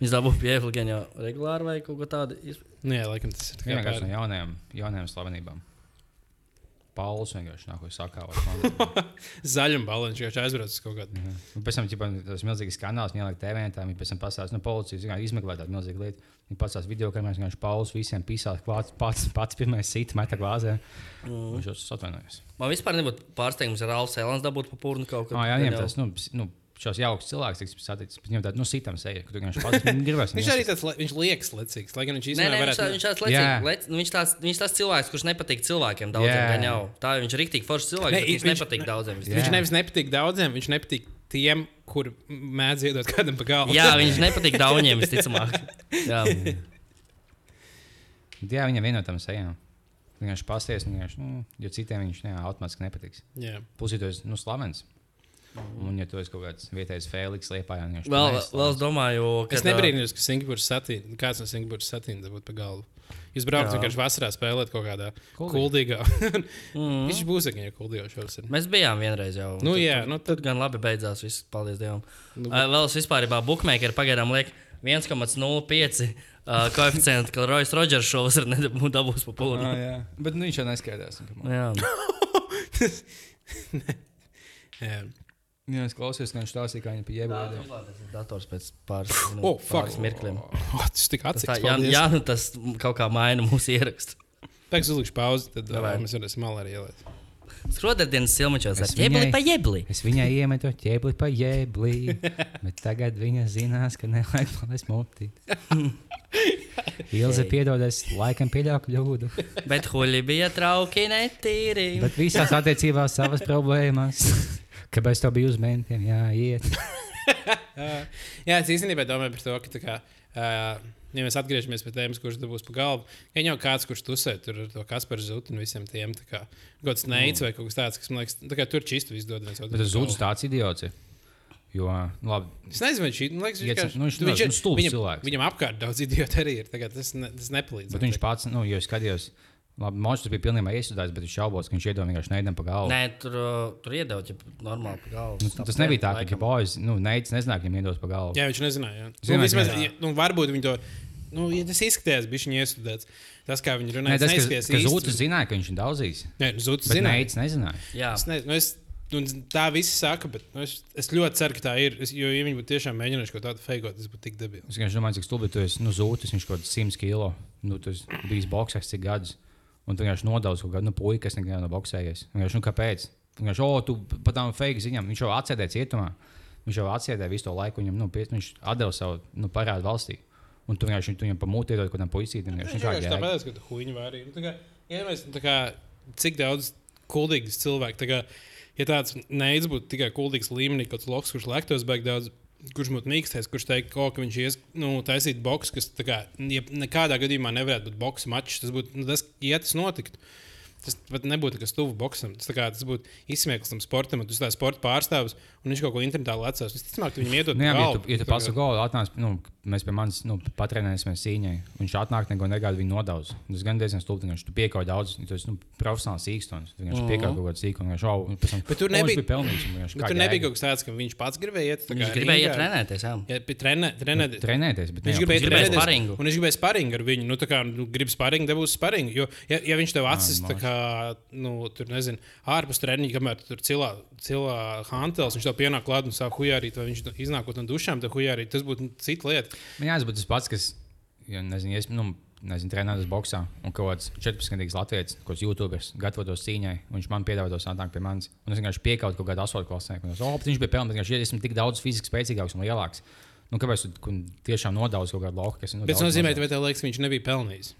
viņš dabū pieeja gan jau regulāri vai kaut ko tādu. izp- Nu, laikam tas ir kā Vienkārši no jaunajām, jaunajām slavenībām. Pauls vienkārši nāk, ko sakā. [laughs] zaļuma balons, viņš aizbrauc uz kaut kādu. Un pēc tam ģipa, tas milzīgs kanāls, viņa ieliek TV, tā viņa pēc tam pasāstīs, nu, policija zināmā, izmeklē tādu milzīgu lietu. Viņa pasāstīs video, ka viņš Pauls visiem pisās, klāts pats, pats pirmais sita meta glāzē. Mm. Viņš jau atvainojas. Man vispār nebūtu pārsteigums, ja Rāls Elans dabūtu pa pūnu kaut Ah, jā, viņam tas, nu, nu, šos jauks cilvēks, tiks saticis, bet viņam tāda, nu, sitam seja, ka tu vienkārši pats gribēs. Viņš arī tāds, viņš liekas lecīgs, lai gan viņš Nē, īstenībā nē, viņš, varētu. viņš tāds lecīgs. Lec, nu, viņš, tāds, viņš tāds cilvēks, kurš nepatīk cilvēkiem daudziem. Gan jau. Tā viņš ir rīktīgi foršs cilvēks, Ne, viņš viņš- nepatīk daudziem. Jā. Viņš nevis nepatīk daudziem, viņš nepatīk tiem, kur mēdz iedot kādam pa galvu. Jā, viņš nepatīk daudziem, visticamāk. Jā. Jā, viņam vienotām sejām. Vienkārši pasties, vienkārši, nu, jo citiem viņš ne, automātiski nepatiks. Jā. Pusītos, nu, slavens. Un, ja tu esi kaut kāds vietējais Fēliks, liepā, jau viņš Vēl, vēl es domāju, ka. Es nebrīnījos, ka Singapūras satīna, kāds no Singapūras satīna dabūt pa galvu. Jūs braucat vienkārši vasarā spēlēt kaut kādā Kuldīgā. [laughs] Mm. Viņš būs arī kuldīgā šovasar. Mēs bijām vienreiz jau. Nu, Tad- jā, tad- nu, Tad gan labi beidzās. Viss, paldies Dievam. Nu, Uh, vēl es vispār bookmaker pagaidām liek 1,05 uh, koeficientu, ka Rojas Rodžers šovasar [laughs] nedabūs dabūs pa pūli. Ah, jā. Bet nu, viņš jau neskaidrs. Jā, [laughs] jā. Jā, es klausos, ka viņš stāstīja, kā viņa pie jēga. tas ir dators pēc pāris, Oh, minū- fuck. pāris mirkļiem. [laughs] Oh, tas tik tā, jā, jā, nu tas kaut kā maina mūsu ierakstu. Pēc uzlikšu pauzi, tad Davai. uh, mēs varēsim malā arī ielikt. Skrodardienas silmačos ar ķēbli pa jebli. Es viņai iemetu ķēbli pa jēbli, [laughs] bet tagad viņa zinās, ka nevajag man smūti. [laughs] Ilze piedod, es laikam pieļauju kļūdu, Bet huļi bija trauki netīri. bet visās attiecībās savas problēmas. Kāpēc tev bija uz mentiem jāiet? Uh, [laughs] jā, es īstenībā domāju par to, ka, tā kā, uh, ja mēs atgriežamies pie tēmas, kurš dabūs pa galvu, ja jau kāds, kurš tusē tur ar to Kasparu Zutu un visiem tiem, tā kā kaut kāds neicis vai kaut kas tāds, kas man liekas, tā kā tur čistu izdod viens otru. Bet tas zudis tāds idiots. ir. Jo, labi, Es nezinu, nu, liekas, Iet- vienkārši- nu, viņš ir- nu, stulbs cilvēks. Viņam apkārt daudz [laughs] idiotu arī ir. Tas, ne, tas nepalīdz. bet viņš pats, nu, jo es skatījos, labi, Mošs bija pilnībā iesudājis, bet viņš šaubos, ka viņš iedod vienkārši neidam pa galvu. Nē, tur, uh, tur iedod, ja normāli pa galvu. Nu, tas nebija tā, ka boys, nu, neicis nezināja, ka viņam iedos pa galvu. Jā, viņš nezināja. Jā. Zināja, Nu, vismaz, jā. nu, varbūt viņi to. Nu, ja tas izskatījās, bija viņa iestudēts. Tas, kā viņi runāja, tas, ka, neizskatījās ka īsti. Zūtis zināja, ka viņš ir daudzīs. Nē, Bet zināja. neicis nezināja. Jā, Es nezinu, nu, es, nu, tā visi saka, bet nu, es, es ļoti ceru, ka tā ir. Es, jo, ja viņi būtu tiešām mēģinājuši kaut tādu feigot, tas būtu tik debils. Es domāju, cik stulbi tu esi. Nu, zūtis, viņš kaut kāds 100 kilo. Nu, tu esi bijis boxers cik gadus. Un tu vienkārši nodaudz kaut kādu nu, puiku, kas nekad nav boxējies. Vienkārši, nu, kāpēc? Vienkārši, o, tu pat tam fake ziņām. Viņš jau atsēdēja cietumā. Viņš jau atsēdēja visu to laiku. Viņam, nu, pie, viņš atdeva savu nu, parādu valstī. Un tu vienkārši viņam pamūti iedod kaut kādam puisītam. Viņš Vienkārši, nu, jēga? tāpēc, ka tu huīņi vārī. Nu, tā kā, ja mēs, tā kā, cik daudz kuldīgas cilvēku, tā kā, ja tāds neids būtu tikai kuldīgs līmenī, kaut kāds loks, kurš lektos beig daudz, kurš būtu mīkstais, kurš teikt, ko, ka viņš ies, nu, taisīt boks, kas, kā, ja nekādā gadījumā nevarētu būt boks mačs, tas būtu, nu, tas, ja tas notiktu. Tas pat nebūtu nekas tuvu boxam. Tas, kā, tas būtu izsmieklis tam sportam, un tas ir sporta pārstāvis, un viņš kaut ko internetā lecās. Es domāju, ka viņam iedod Nu, jā, bet ja galvu. tu, ja tu pats gala atnāc, nu, mēs pie manis nu, patrenēsimies cīņai. Viņš atnāk, neko negaida, viņa nodaudz. Tas gan diezgan stulbi. Viņš tu piekāpj daudz, tu esi nu, profesionāls īstons. Viņš Mhm. piekāpj kaut kādu sīkumu. Viņš jau Bet tur nebija- bija pelnījis. un vienkārši Bet tur nebija kaut kas tāds, ka viņš pats gribēja iet. viņš gribēja iet trenēties. Jā. Jā, trenē, trenē, Trenēties, bet Viņš gribēja trenēties, sparingu. Un viņš gribēja sparingu ar viņu. Nu, tā kā nu, grib sparingu, dabūs sparingu. Jo, ja, ja viņš tev acis, tā kā, nu, tur nezinu, ārpus treniņa, kamēr tu tur cilā, cilā hantels, viņš tev pienāk klāt un sāk hujārīt, vai viņš iznākot no dušām, tad hujārīt. Tas būtu cita lieta. Man jāsaka, tas pats, kas, ja, nezinu, es, nu, nezinu, trenētos boxā, un kaut kāds 14 gadīgs latviečs, kaut kāds YouTuberis, gatavotos cīņai, un viņš man piedāvā tos atnākt pie manis. Un es vienkārši piekāpu kaut kādu asotu klasē, un es, oh, viņš bija pelnījis, vienkārši ja esmu tik daudz fiziski spēcīgāks un lielāks. Nu, kāpēc tu tiešām nodaudz kaut kādu lauku, kas ir? Nu, Bet tas nozīmē, vai tev liekas, ka viņš nebija pelnījis.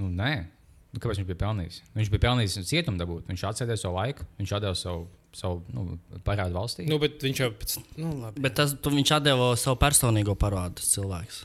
Nu, nē, nu, kāpēc viņš bija pelnījis? Viņš bija pelnījis cietumu dabūt. Viņš atsēdēja savu laiku, viņš atdeva savu, savu nu, parādu valstī. Nu, bet viņš jau pēc, nu, labi. Bet tas, tu, viņš atdeva savu personīgo parādu, tas cilvēks.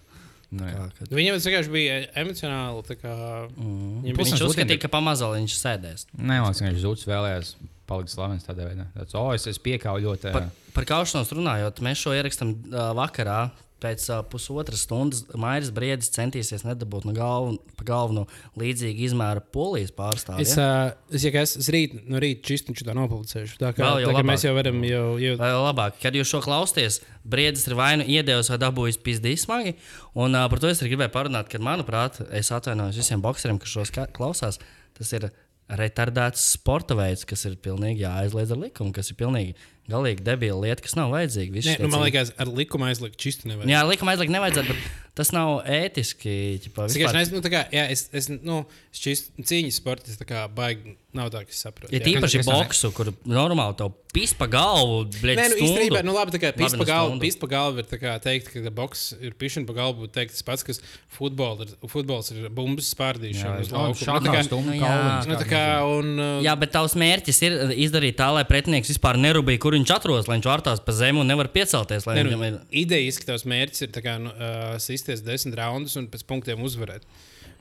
Nu. Tā, kad, Viņam tas vienkārši bija emocionāli. Kā, mm. Viņam Viņš Pusnes uzskatīja, uzskatīt- ka pamazām viņš sēdēs. Nē, man liekas, viņš zudis vēlējās palikt slavens tādā veidā. Tāds, oh, es, es piekāpu ļoti. Par, par kaušanos runājot, mēs šo ierakstām uh, vakarā. Pēc uh, pusotras stundas Mairis Briedis centīsies nedabūt no galvu, no līdzīga izmēra polijas pārstāvja. Es, uh, es, ja es, es rīt, no rīta čistiņš tā nopublicēšu. Tā kā, Vēl jau tā, labāk. mēs jau varam jau, jau Vai labāk, kad jūs šo klausāties, Briedis ir vai nu iedevis vai dabūjis pizdīgi smagi. Un uh, par to es arī gribēju parunāt, ka, manuprāt, es atvainojos visiem bokseriem, kas šos klausās. Tas ir retardēts sporta veids, kas ir pilnīgi jāaizliedz ar likumu, kas ir pilnīgi galīgi debila lieta, kas nav vajadzīga. Nē, nu, man liekas, ar likumu aizliegt čistu nevajag. Jā, likuma aizliegt nevajadzētu, bet tas nav ētiski. Ķipa, Es vispār. vienkārši nezinu, nu, tā kā, jā, es, es, nu, šis cīņas sports, tas tā kā baigi nav tā, ka es saprotu. Ja tīpaši es boksu, kur normāli to pis pa galvu, bļaļ, Nē, nu, īstenībā, nu, labi, tā kā Labi, pista nu, pa galvu, stundu. pista pa galvu ir tā kā teikt, ka boks ir pišana pa galvu, būtu teikt tas pats, kas futbols ir, futbols ir bumbas spārdīšana uz laukuma. Nu, tā kā- stundu nu, jā. Nu, tā kā, un, uh, Jā, bet tavs mērķis ir izdarīt tā, lai pretinieks vispār nerūpīgi, kur viņš atrodas, lai viņš vārtās pa zemi un nevar piecelties. viņam nu, ir- idejas, ka tavs mērķis ir tā kā, nu, uh, sisties desmit raundus un pēc punktiem uzvarēt.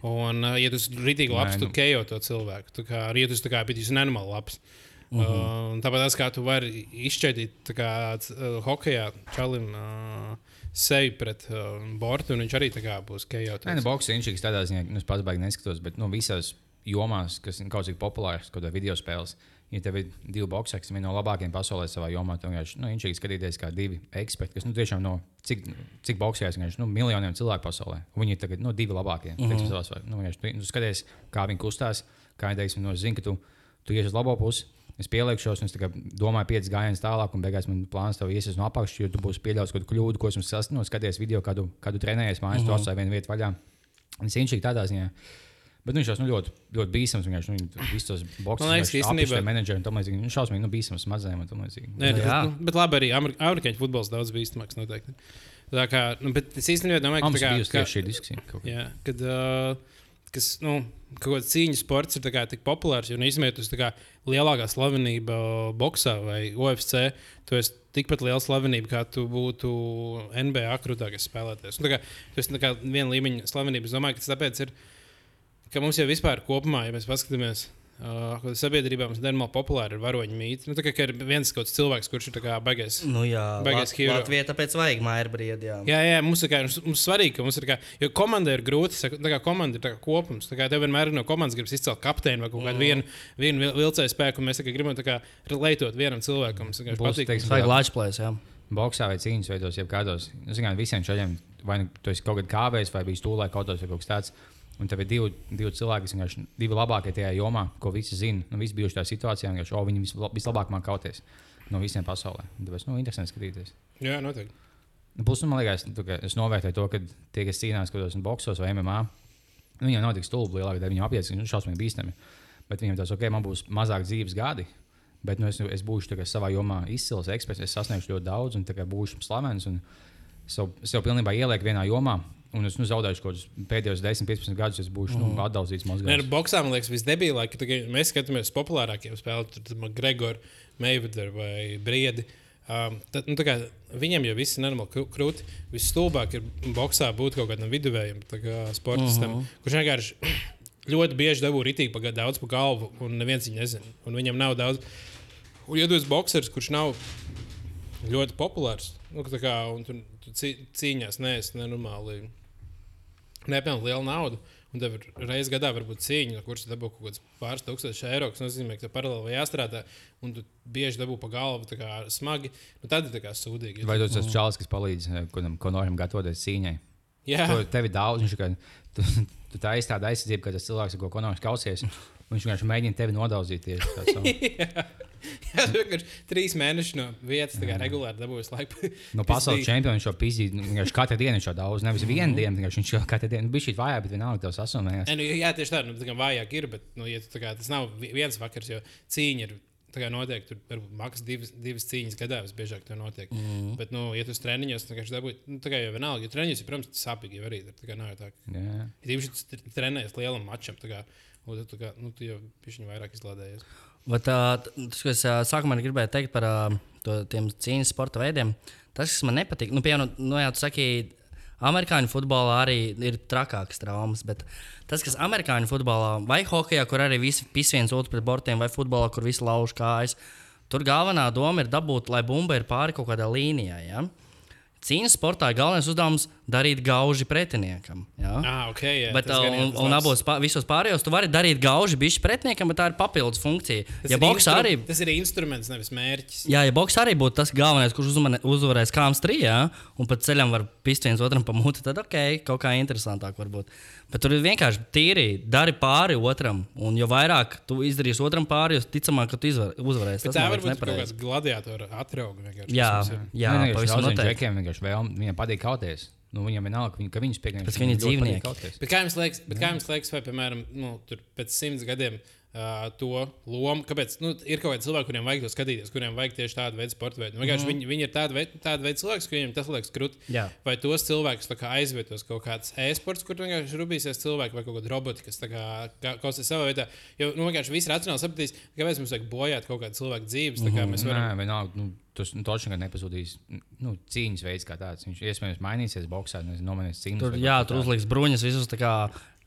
Un, uh, ja tu esi rītīgi labs, Nē, tu nu. kejo to cilvēku. Tu kā, tu esi tā kā bijis nenormāli labs. Uh. -huh. uh, tāpat kā tu vari izšķaidīt tā kā, uh, hokeja čalim uh, seju pret uh, bortu, un viņš arī tā kā būs kejo. Nē, nu, boks ir inčīgs tādā ziņā, ka nu, es pats baigi neskatos, bet nu, visās jomās, kas ir kaut cik populāras, kaut kādā video spēlēs, ja tev ir divi ir vieni no labākajiem pasaulē savā jomā, tad vienkārši nu, inčīgi skatīties kā divi eksperti, kas nu, tiešām no cik, cik boxējas vienkārši nu, miljoniem cilvēku pasaulē. Un viņi ir tagad nu, divi labākie. Mm -hmm. savās, nu, vienkārši tu skaties, kā viņi kustās, kā viņi teiksim, no, zina, ka tu, tu iesi uz labo pusi. Es pieliekšos, un es domāju, piecas gājienas tālāk, un beigās man plāns tev iesies no apakšas, jo tu būsi pieļāvis kaut kādu kļūdu, ko esmu sasniedzis. No, skaties video, kādu, kādu trenējies mājās, mm -hmm. tu atstāji vienu vietu vaļā. Es inčīgi tādā ziņā. Bet nu, viņš jau nu, ļoti, ļoti bīstams. Viņš nu, visus tos boxus, Man liekas, ka īstenībā- menedžeri un tam līdzīgi. Viņš šausmīgi nu, bīstams mazajiem. Nē, Nu, tas, jā. nu, bet labi, arī amer- amerikāņu futbols daudz bīstamāks noteikti. Tā kā, nu, bet es īstenībā domāju, ka bija tieši šī diskusija. Jā, kad uh, kas, nu, kaut kāds cīņas sports ir kā tik populārs, jo uz tā kā lielākā slavenība boxā vai UFC, tu esi tikpat liela slavenība, kā tu būtu NBA krūtākais spēlētājs. Tā kā, tu esi kā viena līmeņa slavenība. Es domāju, ka tas tāpēc ir, ka mums jau vispār kopumā, ja mēs paskatāmies. Uh, sabiedrībā mums normāli populāri ir varoņu mītne. Nu, tā kā ka ir viens kaut kāds cilvēks, kurš ir tā kā baigais. Nu, jā, Baigais Lat- hero. Latvijai tāpēc vajag mājbrīdi. Jā. Jā, jā, mums ir kā, mums, mums svarīgi, ka mums ir kā, jo komanda ir grūti, tā kā komanda ir tā kā kopums. Tā kā tev vienmēr ir no komandas gribas izcelt kapteini vai kaut kādu vienu, vienu vil- vilcēju spēku, un mēs tā kā gribam tā kā leitot vienam cilvēkam. Tas patīk. teiksim, Vajag lāčplēs, jā. boxā vai cīņas veidos, jeb kādos, nu, zinām, visiem šādiem, vai nu tu esi kaut kādā kāpējis, vai bijis tūlē kaut kādos vai kaut kas tāds. Un tev ir divi, divi cilvēki, kas vienkārši divi labākie tajā jomā, ko visi zina. Nu, visi bijuši tajā situācijā, vienkārši, oh, viņi visla- vislabāk māca kauties no visiem pasaulē. Tāpēc, nu, interesanti skatīties. Jā, noteikti. Nu, Plus, nu, man liekas, tu, ka es novērtēju to, ka tie, kas cīnās kaut kādos boxos vai MMA, nu, viņiem nav tik stulbi lielāka daļa, viņiem apies, nu, šausmīgi bīstami. Bet viņiem tas, ok, man būs mazāk dzīves gadi. Bet nu, es, es būšu kā savā jomā izcils eksperts, es sasniegšu ļoti daudz, un kā būšu slavens. un es jau pilnībā ielieku vienā jomā, un es nu, zaudēšu kaut kādus pēdējos 10, 15 gadus. Es būšu mm. nu, atdalīts Nē, nu, mazliet. boxā man liekas, visdebilāk, ka mēs skatāmies uz populārākiem spēlētājiem, Gregor, Mayweather vai Briedi. Um, tad, nu, kā viņiem jau viss ir normāli krū- krūti. Visstulbāk ir boxā būt kaut kādam viduvējam kā sportistam, uh -huh. kurš vienkārši [clears throat] ļoti bieži dabū rītīgi pagāt daudz pa galvu, un neviens viņu nezina. Un viņam nav daudz. Un, ja tu esi boxers, kurš nav ļoti populārs, nu, kā, un tu, tu cī- cīņās neesi nenormāli nepelnīt lielu naudu. Un tev ir reizes gadā varbūt cīņa, tu dabū kaut kāds pāris tūkstoši eiro, kas nozīmē, ka tev paralēli jāstrādā, un tu bieži dabū pa galvu tā kā smagi. Nu, tad ir tā kā sūdīgi. Vai tu esi tas čalis, kas palīdz eh, kādam konoram gatavoties cīņai? Jā, To tev ir daudz. Viņš, kā, tu, tu tā ir tāda aizsardzība, ka tas cilvēks, ko konors kausies, viņš vienkārši mēģina tevi nodaudzīt tieši. [laughs] [laughs] jā tu vienkārši trīs mēnešus no vietas tā kā regulāri dabūjis laiku. No pasaules čempiona jau pizdīja. nu, Viņš katru dienu jau daudz, nevis vienu dienu. vienkārši Viņš jau katru dienu bija šī vājā, bet vienalga tev sasumējās. Nu, jā, tieši tā, nu, tā kā vājāk ir, bet nu, ja tu, tā kā, tas nav vi- viens vakars, jo cīņa ir. Tā kā notiek, tur varbūt maksas divas, divas cīņas gadā, visbiežāk tā notiek. Mm. Bet, nu, ja tu treniņos, tad vienkārši dabūji, nu, tā kā jau vienalga, jo treniņos, ir, protams, sāpīgi arī ir. Tā kā nav jau tā, īpaši, ja tu tr- trenējies lielam mačam, tā kā, un tu, kā, nu, tu jau pišķiņi vairāk izlādējies. Bet, tas, ko es sākumā gribēju teikt par to, tiem cīņas sporta veidiem, tas, kas man nepatīk, nu, piemēram, nu, jā, tu saki, amerikāņu futbolā arī ir trakākas traumas, bet tas, kas amerikāņu futbolā vai hokeja, kur arī visi pis viens otru pret bortiem, vai futbolā, kur visi lauž kājas, tur galvenā doma ir dabūt, lai bumba ir pāri kaut kādai līnijai. Ja? Cīņas sportā galvenais uzdevums ir darīt gauži pretiniekam. Ja? Ah, ok. Jā, Bet, uh, un, un abos pā, visos pārējos tu vari darīt gauži bišķi pretiniekam, bet tā ir papildus funkcija. Tas Ja ir arī, Tas ir instruments, nevis mērķis. jā, ja boks arī būtu tas galvenais, kurš uzmane- uzvarēs kāms trijā, un pat ceļam var pist viens otram pa muti, tad ok, kaut kā interesantāk var būt. Bet tur ir vienkārši tīri, dari pāri otram, un jo vairāk tu izdarīsi otram pāri, jo ticamāk, ka tu izvar, uzvarēsi. Bet Tas tā man var liekas būt kaut kāds gladiators, atrauga vienkārši. Jā, ir. jā, pavisam noteikti. džekiem vienkārši vēl, viņiem patīk kauties. Nu, viņam ka viņi- ka viņus pieņem. Pēc ka viņi ir dzīvnieki. Bet kā jums liekas, bet kā jums liekas vai, piemēram, nu, tur pēc simts gadiem uh, to lomu, kāpēc nu, ir kaut kādi cilvēki, kuriem vajag to skatīties, kuriem vajag tieši tādu veidu sporta veidu? Nu, mm -hmm. viņi, viņi ir tādi veidi, tādi veidi cilvēki, kuriem tas liekas krūti. Vai tos cilvēkus aizvietos kaut kāds e-sports, kur vienkārši rūpīsies cilvēki vai kaut kāda robota, kas kā kā- kaut kas savā veidā. Jo nu, vienkārši viss racionāli sapratīs, kāpēc mums vajag bojāt kaut kādu cilvēku dzīves. Tā kā mēs varam. Nē, vienalga. Nu, tas nu, točs nekad nepazudīs. Nu, cīņas veids kā tāds. Viņš iespējams mainīsies boxā, nezinu, nomainīs cīņas. Tur, jā, tur uzliks bruņas visus tā kā,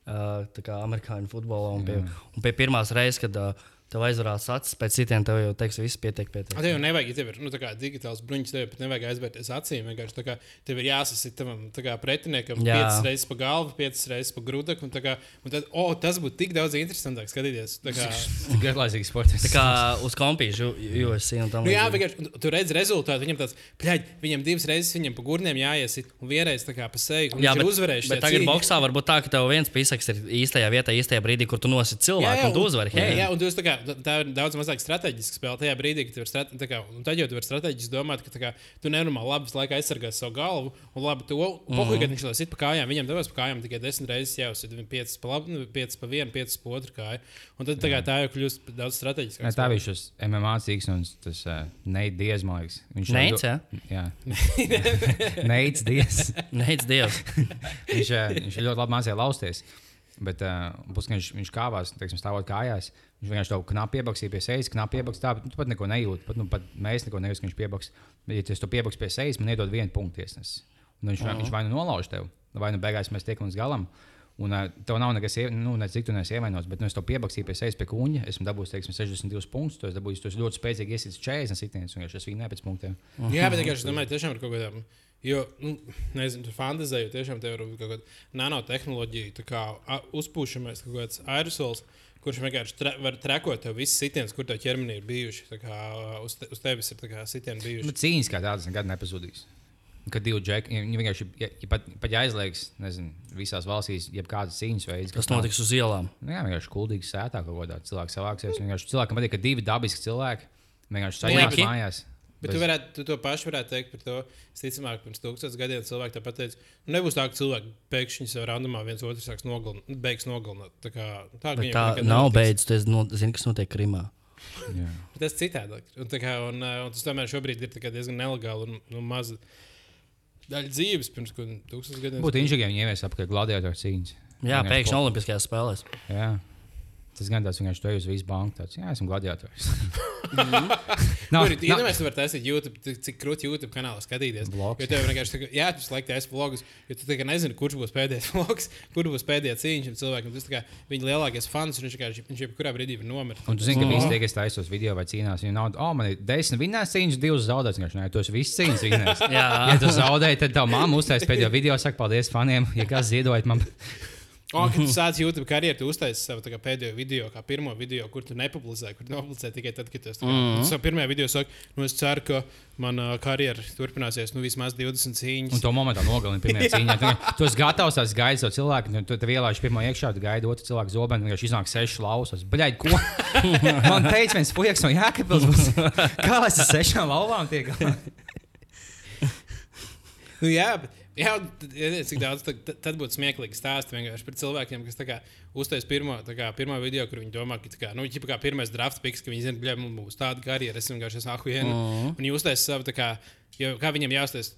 uh, amerikāņu futbolā. Un pie, un pie pirmās reizes, kad uh, tev aizvarās acis, pēc citiem tev jau teiks, viss pietiek. pietiek. A, Tev jau nevajag, ja tev ir nu, tā kā digitāls bruņš, tev pat nevajag aizvērties acīm. Vienkārši kā tev ir jāsasit tā kā pretiniekam Jā. piecas reizes pa galvu, piecas reizes pa grudku. Un, kā- un tad, oh, tas būtu tik daudz interesantāk skatīties. Tā kā, [laughs] Garlaicīgs sports. Tā kā uz kompīžu UFC un tam Nu, jā, līdzīgi. vienkārši tu redz rezultātu. Viņam tāds, pļaļ, viņam divas reizes viņam pa gurniem jāiesit, un vienreiz tā kā pa seju. un Jā, bet, uzvarējis. bet tagad cīņā. boxā var būt tā, ka tev viens pisaks ir īstajā vietā, īstajā brīdī, kur tu nosit cilvēku un tu uzvari. Jā, jā, un tu esi tā, kā, tā ir daudz mazāk strateģiska spēle tajā brīdī, kad tu vari kā, un tad jau tu vari strateģiski domāt, ka tā kā, tu nenormāli labi laiku aizsargāsi savu galvu, un labi to, un pohuj, kad viņš to sit pa kājām, viņam devās pa kājām tikai desmit reizes jāuzsit, viņam piecas pa labi, nu, piecas pa vienu, piecas pa otru kāju, un tad tā, kā, tā jau kļūst daudz strateģiskāk. Tā viņš ir MMA cīks un tas uh, neidies, man liekas. Viņš ir Neids, jā? Jā, neids dies. Neic Dievs. viņš, eh, viņš ļoti labi mācījies lausties. Bet uh, plus, ka viņš, viņš kāvās, teiksim, stāvot kājās. Viņš vienkārši to knapi piebaksīja pie sejas, knapi piebaksīja tā, bet tu pat neko nejūti. Pat, nu, pat mēs neko nejūtam, ka viņš piebaks. Bet, ja tu to piebaks pie sejas, man iedod vienu punktu tiesnesi. Un viņš, uh -huh. viņš vai nu nolauž tevi, vai nu beigās mēs tiekam līdz galam. Un uh, tev nav nekas, nu, ne cik tu neesi ievainots, bet nu, es to piebaksīju pie sejas pie kuņa. Esmu dabūjis, teiksim, 62 punktus. To es dabūju, tu esi ļoti spēcīgi iesits 40 sitienus. Vienkārši es viņu ne pēc punktiem. Jā, bet es domāju, tiešām ir kaut kādām. Jo, nu, nezinu, tu fantāzēji, jo tiešām tev ir kaut kāda nanotehnoloģija, tā kā a- uzpūšamais kaut kāds aerosols, kurš vienkārši tre, var trekot tev visas sitienas, kur tev ķermenī ir bijuši. Kā uz, te, uz tevis ir kā sitieni bijuši. Nu, cīņas kā tādas nekad nepazudīs. Kad divi džeki, viņi vienkārši, ja, ja pat, pat ja aizliegs, nezinu, visās valstīs, jebkādas cīņas veids, Kas notiks uz ielām? Nu, jā, vienkārši kuldīgi sētā kaut kādā cilvēkā savāksies. Vienkārši cilvēkam patīk, ka divi dabiski cilvēki vienkārši sajūtas Lieki. mājās. Bet tu, varētu, tu to pašu varētu teikt par to. Es ticamāk, pirms tūkstošiem gadiem cilvēki tāpat teica, nu, nebūs tā, ka cilvēki pēkšņi sev randumā viens otru sāks nogalināt, beigs nogalināt. Tā, kā, tā, tā nav beidzis. Tu esi no- zini, kas notiek Krimā. Jā. Bet Tas citādāk. Un, tā kā, un, un tas tomēr šobrīd ir tā kā diezgan nelegāli un nu, maza daļa dzīves pirms tūkstošiem gadiem. Būtu inžģīgi, ja viņi ievies apkārt gladiatoru cīņas. Jā, pēkšņi Olimpiskajās spēlēs. Jā. Tas gan tāds vienkārši to uz visu banku. Tāds, jā, esmu gladiators. [laughs] Tur ir iedomājies, tu vari taisīt YouTube, cik- cik krūti YouTube kanālā skatīties. Vlogs. Jo tev vienkārši, tā kā- jā, tu slēgti taisīt vlogus, jo tu tā kā nezini, kurš būs pēdējais [laughs] vlogs, kur būs pēdējā cīņa šim cilvēkam. Tas tā kā viņa lielākais fans, un viņš vienkārši, viņš jebkurā brīdī var nomirt. Un tu zini, ka visi tie, kas taisās video vai cīnās, viņi nav, oh, man ir desmit vinnēs cīņas, divas zaudētas. Viņš nē, esi viss cīņas vinnējis. [laughs] Jā. ja tu zaudēji, tad tev mamma uztaisīs pēdējo video, saka, paldies faniem, ja kas ziedojat man. O, kad tu sāc YouTube karjeru, tu uztaisīji savu pēdējo video, kā pirmo video, kur tu nepublicēji, kur tu nopublicēji tikai tad, kad tu esi. Mm. -hmm. Pirmajā video saka, nu es ceru, ka mana karjera turpināsies nu, vismaz 20 cīņas. Un to momentā nogalina pirmā cīņa. Tu, tu esi gatavs, tas gaidīt to cilvēku, nu, tu, tu ielaiž pirmo iekšā, tu gaidi otru cilvēku zobenu, vienkārši iznāk sešas lausas. Bļaigi, ko? [laughs] Man teica, viens puisis no Jākapils. [laughs] Kā es ar sešām lauvām tiek galā? Nu, jā, bet jā, cik daudz tad, tad- būtu smieklīgi stāstīt vienkārši par cilvēkiem, kas kā uztais pirmo, kā, pirmo video, kur viņi domā, ka kā, nu, ķipa kā pirmais draft piks, ka viņi zina, ka mums būs tāda karjera, es vienkārši esmu ahuēna. -huh. Un viņi uztais savu, kā, jo, kā viņam jāuztais,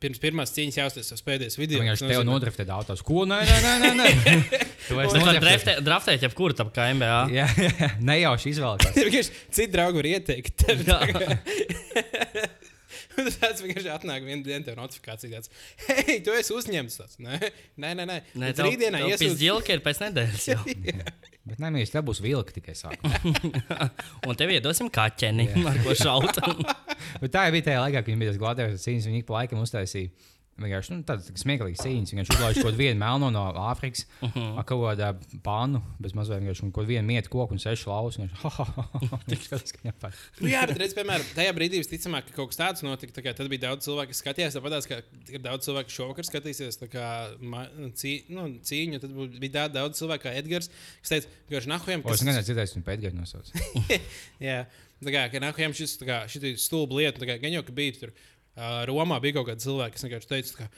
pirms pirmās cīņas jāuztais savs pēdējais video. Vienkārši kas tev nodriftē autos. Ko? Nē, nē, nē, nē. nē. [laughs] Tu vairs Tu vari nodriftē. draftēt- jebkuru tam kā MBA. Jā, jā, [laughs] nejauši izvēlēties. [laughs] Citi draugi var ieteikt. Tev, Jā. tā kā- Un [laughs] Tas tāds vienkārši atnāk vienā dienā, tev notifikācija tāds, hei, tu esi uzņemts. Tāds. Nē, nē, nē. nē. Nē, tev, rītdienā tev iesūdz- pizdzilka ir pēc nedēļas. Jau. [laughs] Bet nē, mīļš, tev būs vilka tikai sākumā. [laughs] Un tev iedosim kaķeni, ar ko šaut. Bet tā jau bija tajā laikā, kad viņi bija tas gladiators cīņas. Viņi ik pa laikam uztaisīja. Vienkārši nu, tādas smieklīgas cīņas. Viņš uzlauž kaut kādu vienu melno no Āfrikas, uh -huh. kaut kādā pānu, bez mazliet vienkārši un kaut kādu vienu mietu koku un sešu lausu. Viņš skatās, ka patīk. Nu, jā, bet, redz, piemēram, tajā brīdī visticamāk, ka kaut kas tāds notika. Tā kā, tad bija daudz cilvēku, kas skatījās. Tāpat kā ir daudz cilvēku, kas šovakar skatīsies tā kā, ma, cī, nu, cīņu. Tad bija tā, daudz cilvēku, kā Edgars, kas teica, ka viņš nahujam. O, es nezinu, dzirdēju, viņu pēdējā nosauc. [laughs] Jā, tā kā, ka nahujam šis tā kā, šī stulba lieta. tā Kā, gan jau, ka bija tur uh, Romā, bija kaut kāda cilvēka, kas vienkārši teica, ka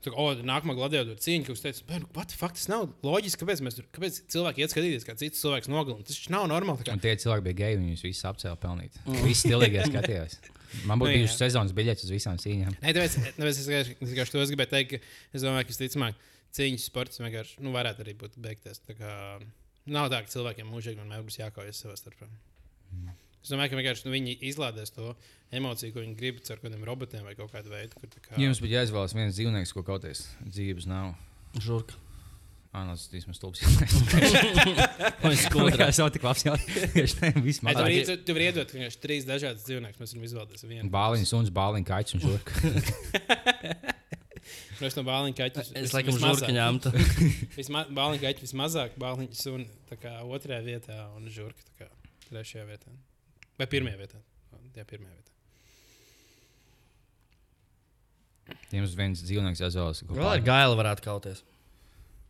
Tā kā, oh, nākamā gladiatora cīņa, kas teica, bērnu, the fuck, tas nav loģiski, kāpēc, mēs tur, kāpēc cilvēki iet skatīties, kā cits cilvēks nogalina. Tas taču nav normāli. Kā, Un tie cilvēki bija geji, viņus visus apcēla pelnīt. Visi stilīgie skatījās. Man Nu, būtu jā. bijušas sezonas biļetes uz visām cīņām. Nē, tāpēc, tāpēc es vienkārši- to es gribēju teikt, ka es domāju, ka visticamāk cīņas sports vienkārši nu, varētu arī būt beigties. Nav tā, ka cilvēkiem mūžīgi vienmēr būs jākaujas savā starpā. Es domāju, ka vienkārši nu, viņi izlādēs to emociju, ko viņi grib ar kādiem robotiem vai kaut kādu veidu. Kur, kā, Jums bija jāizvēlas viens dzīvnieks, ko kauties. Dzīves nav. Žurka. Ah, no, tas īstenībā stulbs. [laughs] Vai skudra. Tas nav tik labs jautājums. Viss Ai, tu vari- tu- vari iedot vienkārši trīs dažādas dzīvniekus. Mēs varam izvēlēties vienu. Bāliņš, suns, bāliņš, kaķis un žurka. [laughs] Mēs no bāliņa kaķa. Es laikam žurka ņemtu. [laughs] Bāliņa kaķa vismazāk, bāliņa un otrajā vietā un žurka trešajā vietā. Vai pirmajā vietā? Jā, pirmajā vietā. Jums viens dzīvnieks jāizvēlas. ko Vēl ar pār- gailu varētu kauties.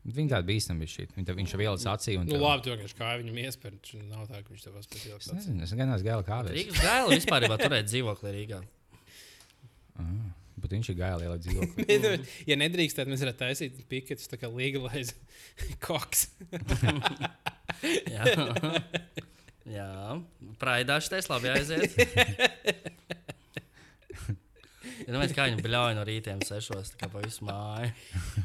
Viņa tāda bīstama bija šī. Viņa, viņš jau ielas acī. un Nu, tev- labi, tu vienkārši kā viņam iespēja. Viņš nav tā, ka viņš tev spēj Es ielikt. nezinu, es gan neesmu gala kāvis. Rīgas gaila vispār var turēt dzīvokli Rīgā. Bet viņš ir gala ielikt dzīvokli. [laughs] Nu, ja nedrīkst, tad mēs varētu taisīt piketus, tā kā legalize [laughs] koks. [laughs] Jā, Jā. praidā šitais labi aiziet. [laughs] Ja domājat, kā viņi bļauj no rītiem sešos, tā kā pa visu māju.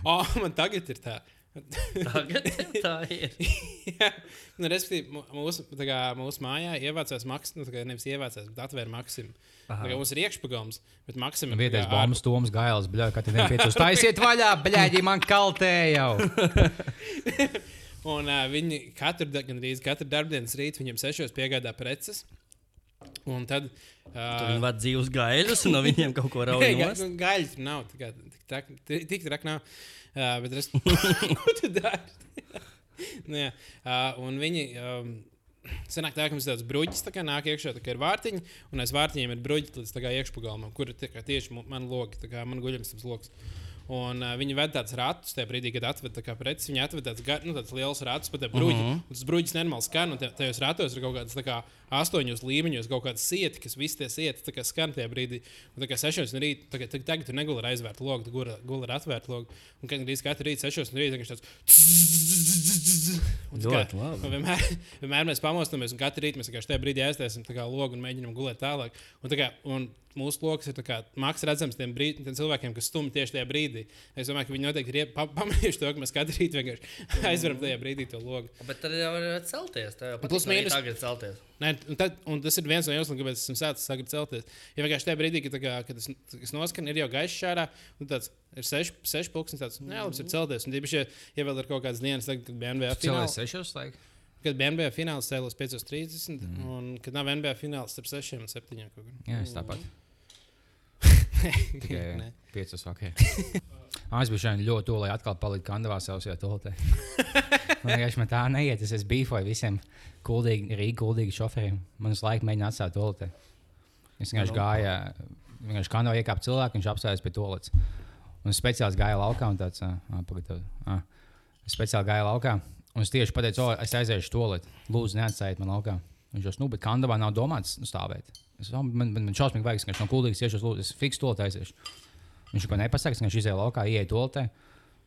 O, oh, man tagad ir tā. [laughs] Tagad jau tā ir. [laughs] Jā, nu, respektīvi, mūsu, tā kā mūsu mājā ievācās Maksim, nu, tā kā nevis ievācās, bet atvēra Maksim. Tā kā mums ir iekšpagams, bet Maksim ir Vietējais tā kā bombas, Toms Gailis, bļauj, ka te nepieciešams. Taisiet vaļā, bļaigi, man kaltē jau. Un uh, viņi katru, gandrīz katru darbdienas rītu viņiem sešos piegādā preces. Un tad. Tur Uh, viņi vada dzīvus gaļus un no viņiem kaut ko [laughs] rauj. Ga, nu, gaļas tur nav. tā kā Tik tik, tik traki nav. Uh, bet es. [laughs] Ko tu dari? [laughs] nu, jā, uh, un viņi. Um, Senāk tā, ka mums ir tāds bruģis, tā kā nāk iekšā, tā kā ir vārtiņi, un aiz vārtiņiem ir bruģis līdz iekšpagalmam, kur ir tieši man logi, tā kā man guļams tas loks. Un uh, viņi ved tādus ratus, tajā brīdī, kad atved tā kā preces, viņi atved tādus gar, nu, tādus lielus ratus pa tā bruģi. Uh -huh. Tas bruģis nenormāli skan, un tajos ratos ir kaut kādas kā astoņos līmeņos, kaut kādas sieti, kas visi tie sieti tā kā skan tajā brīdī. Un tā kā sešos no rīta, tagad, tagad, tagad tu neguli ar aizvērtu logu, guli ar atvērtu logu. Un kad gandrīz katru rītu sešos no rīta, viņš tāds. Un kā- un Vienmēr, [laughs] vienmēr mēs pamostamies, un katru rītu mēs vienkārši tajā brīdī kā logu un mēģinām gulēt tālāk. Un, tā kā, un mūsu lokus ir kā maks redzams tiem, brīd, tiem cilvēkiem, kas stumj tieši tajā brīdī. Es domāju, ka viņi noteikti ir pa, pamanījuši to, ka mēs katru rītu vienkārši [laughs] aizveram tajā brīdī to logu. Bet tad jau var celties. Jau Plus mīnus- agri celties. Nē, un, tad, un tas ir viens no iemesliem, kāpēc esmu sācis agri celties. Ja vienkārši tajā brīdī, kad, kā, kad tas, tas noskan, ir jau gaišs šārā, un tāds ir seši, seši pulkstenis, tāds - jā, labs ir celties. Un tieši, ja, vēl ir kaut kādas dienas, tagad, kad bija NBA Cilvēks fināls, sešos laik. kad bija NBA fināls cēlās 5.30, mm. un kad nav NBA fināls starp 6 un 7. kaut kur. Jā, es tāpat. [laughs] Tikai piecos vakar. Ah, es biju šodien ļoti to, lai atkal paliktu kandavā savas [laughs] vietā. Man vienkārši man tā neiet. Es esmu bifoju visiem kuldīgi, Rīgas kuldīgi šoferiem. Man uz laiku mēģina atstāt to. Es vienkārši gāju, vienkārši kandavā iekāpu cilvēku, viņš apstājās pie toaletes. Un es speciāli gāju laukā un tāds, pagaidi. Es speciāli gāju laukā. Un es tieši pateicu, o, es aiziešu to lietu. Lūdzu, neatstājiet man laukā. Viņš jau, nu, bet kandavā nav domāts stāvēt. Es man, man, man šausmīgi vajag, ka viņš no kuldīgas iešos, lūdzu, es fiksu to taisīšu. Viņš neko nepasaka, viņš izēja laukā, ieiet toltē.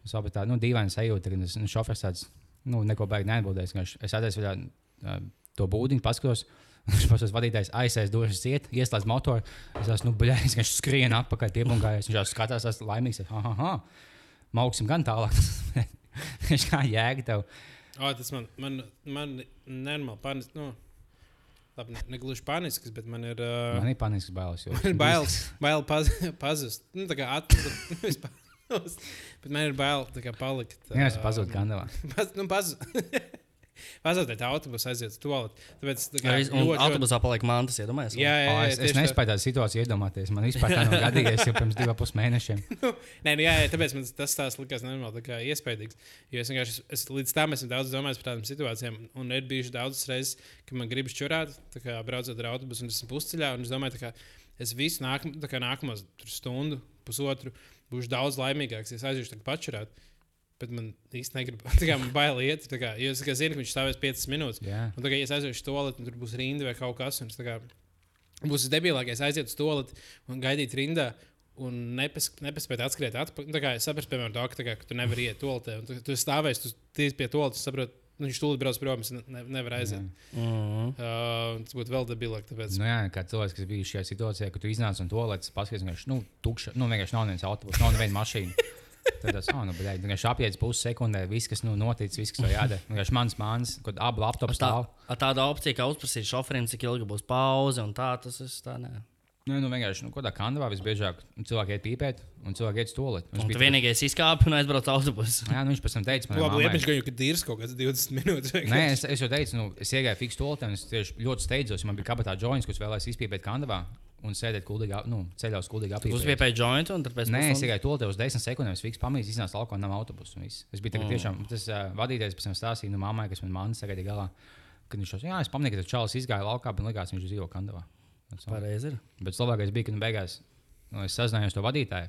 Es saprotu, tā nu, dīvaina sajūta, ka tas nu, šofers tāds, nu, neko baigi neatbildēs. Es vaļā uh, to būdiņu, paskatos. [laughs] Viņš pats tas vadītājs aizsēs durvis ciet, ieslēdz motoru. Es esmu, nu, bļais, viņš skrien atpakaļ, piebungājies. Viņš jau skatās, tas laimīgs. Ha, ha, ha. Mauksim gan tālāk. [laughs] Viņš kā jēga tev. O, tas man, man, man nenormāli panisks. Nu, labi, ne, ne gluži panisks, bet man ir. Uh, Man ir panisks bailes. Man ir bail, [laughs] bail paz, pazust. Nu, tā kā atpūst. [laughs] Bet man ir bail tā kā palikt. Jā, es pazudu kandavā. [laughs] Paz, nu, paz... Pazudīt autobusu, aiziet uz toaleti. Tāpēc tā kā Jā, un ļoti- autobusā paliek mantas, iedomājies. Jā, jā, O, jā, es, es nespēju tādu situāciju iedomāties. Man vispār tā nav [laughs] gadījies jau pirms diviem pus mēnešiem. [laughs] Nē, nu, jā, jā, tāpēc man tas tās likās nenormāli tā iespaidīgs. Jo es vienkārši es, līdz tam esmu daudz domājis par tādām situācijām. Un ir bijuši daudzas reizes, kad man gribas čurāt, kā braucot ar autobusu, un esmu pusceļā. Un es domāju, kā es visu nākam, tā kā nākamos stundu, pusotru būšu daudz laimīgāks, ja es aiziešu tagad pačurāt. Bet man īsti negrib. [laughs] Tā kā man bail iet, tā kā, jo es tā kā zinu, ka viņš stāvēs 5 minūtes. Jā. Un tagad, ja es aiziešu to lietu, tur būs rinda vai kaut kas, es tā kā būs debilākais aiziet uz to lietu un gaidīt rindā. un nepas, nepaspēji atskriet atpakaļ. Tā kā es saprotu, piemēram, to, ka, tā kā, ka tu nevari iet toaletē, un tu, tu stāvēsi, tu tiesi pie toaletes, saproti, nu, viņš tūlīt brauc prom, es ne, nevaru aiziet. Mm. Uh, tas būtu vēl debilāk. Tāpēc, Nu, jā, kā cilvēks, kas bija šajā situācijā, kad tu iznāc no toaletes, paskaties, vienkārši, nu, tukša, nu, vienkārši nav viens autobus, nav neviena mašīna. [laughs] Tad tas oh, nu, vienkārši apiet pusi sekundē, viss, kas nu, noticis, viss, kas tev jādara. Vienkārši mans māns, kad abi laptopi Tā, stāv. ar tādu opciju, kā uzprasīt šoferim, cik ilgi būs pauze un tā, tas ir tā. Nē. Nu, nu, vienkārši, nu, kādā kandavā visbiežāk cilvēki iet pīpēt, un cilvēki iet stolīt. Un tu vienīgais izkāpi un aizbrauc autobusā. [laughs] Jā, nu, viņš pēc tam teica, man liepiņš, ka jau ir dīrs kaut kāds 20 minūtes. Nē, es, es jau teicu, nu, es iegāju fiksu stolītē, un es tieši ļoti steidzos, man bija kabatā joints, kurus vēlējos izpīpēt kandavā un sēdēt kuldīgā, nu, ceļā uz kuldīgā apgājumu. Uzpēpēji jointu un tad pēc Nē, es tikai to te uz 10 sekundēm fiks pamīju, iznāca laukā, nav autobusu. un viss. Es biju tagad tiešām, tas uh, vadītājs pēc tam stāstīja, nu, mammai, kas man tagad ir galā. Kad viņš teica, jā, es pamanīju, ka tas čalis izgāja laukā, bet likās, viņš dzīvo kandavā. Pareizi ir. Bet labākais bija, ka nu, beigās nu, es sazinājos ar to vadītāju,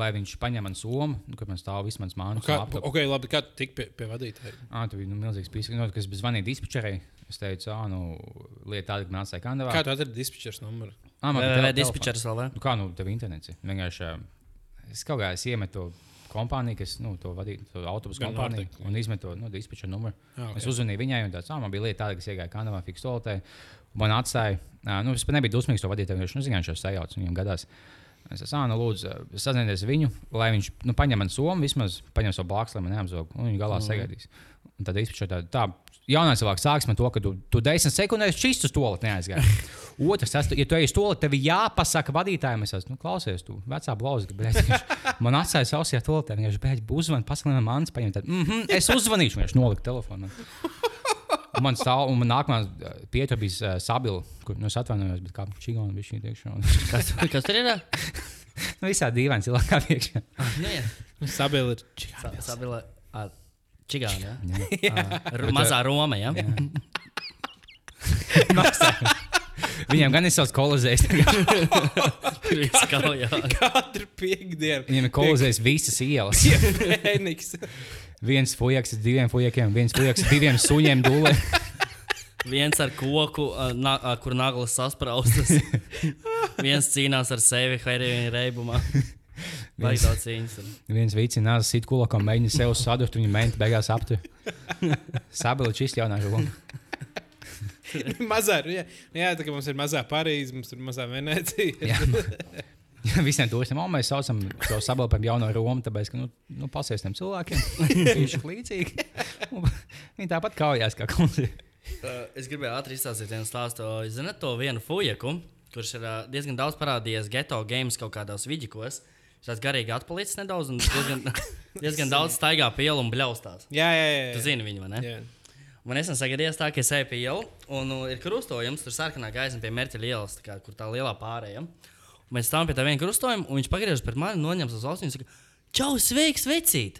lai viņš paņem man somu, nu, kad man stāv viss mans mākslinieks. Kā, ok, labi, kā tu tik pie, pie vadītāja? Ah, tu biji nu, milzīgs pīsks. Nu, kas bija zvanīt dispečerei. Es teicu, ah, nu, lieta tāda, ka atstāja kandavā. Kā tu atradi dispečers numuru? Ah, man tele- Dispečers vēl. vai? Nu, kā nu, tev internets ir? Vienkārši es kaut kā es iemetu to kompāniju, kas nu, to vadīja, to autobusu kompāniju, Nordic, un izmetu no dispečera numuru. Ah, Okay. Es uzzvanīju viņai, un tāds, ah, man bija lieta tāda, kas iegāja kanālā, fiks tolotē. Man atstāja, nu, es pat nebiju dusmīgs to vadītāju, viņš, nu, zināju, šos sajauc, viņam gadās. Es teicu, nu, lūdzu, sazinieties ar viņu, lai viņš nu, paņem man somu, vismaz paņem savu blākstu, lai man neapzog, un viņš galā mm. sagaidīs. Un tad dispečera tā, tā jaunais cilvēks sāks man to, ka tu, tu 10 sekundēs čist uz to neaizgāji. [laughs] Otrs, tas, ja tu ej uz to, tev jāpasaka vadītājiem, es esmu, nu, klausies, tu vecā blauza, bet [laughs] man atstāja savus ja to, viņš beidz uzvanīt, pasaulē man mans paņemt. Mm -hmm, es uzvanīšu, viņš nolika telefonu. Un man stāv, un man nākamā pietura bija uh, sabila, kur nu, es atvainojos, bet kā čigona bija šī iekšā. [laughs] Kas, kas tur ir? nu, visā dīvaini cilvēki kā iekšā. Nē, Sabili ir Sabila. Čigāna. Ja? R- Mazā Roma. Ja? Viņiem gan ir savs viss kaujā. katru piekdienu. Viņiem ir kolizējis visas ielas. [laughs] Fēniks. Viens fujaks ar diviem fujakiem, viens fujaks ar diviem suņiem dūlē. [laughs] Viens ar koku, na, kur naglas saspraustas. [laughs] Viens cīnās ar sevi heroīna reibumā. [laughs] Viens- daudz cīņas. ir. Viens vicina nāca sit kulakam, mēģina sev sadurt, viņa mēģina beigās aptur. Sabila čist jaunā žūga. mazā, jā, jā, tā kā mums ir mazā Parīze, mums ir mazā Venecija. Jā. [laughs] Ja visiem turistiem oh, mēs saucam to sabilu par jaunu Romu, tāpēc, ka, nu, nu pasies tiem cilvēkiem. [laughs] Viņš ir līdzīgi. Un [laughs] Viņi tāpat kaujās kā kundze. Uh, es gribēju ātri izstāstīt vienu stāstu. Jūs zināt to vienu fujaku, kurš ir uh, diezgan daudz parādījies geto games kaut kādos vidžikos. Viņš tāds garīgi atpalicis nedaudz un diezgan, diezgan daudz staigā pie ielas un bļaustās. Jā, jā, jā. Tu zini viņu, vai ne? Jā. Man nesen sagadījās tā, ka es eju pie ielas, un nu, ir krustojums, tur sarkanā gaisma pie mērķa ielas, tā kā, kur tā lielā pārējā. Un Mēs stāvam pie tā viena krustojuma, un viņš pagriežas pret mani, noņem uz ausis un saka, Čau, sveiks, vecīt!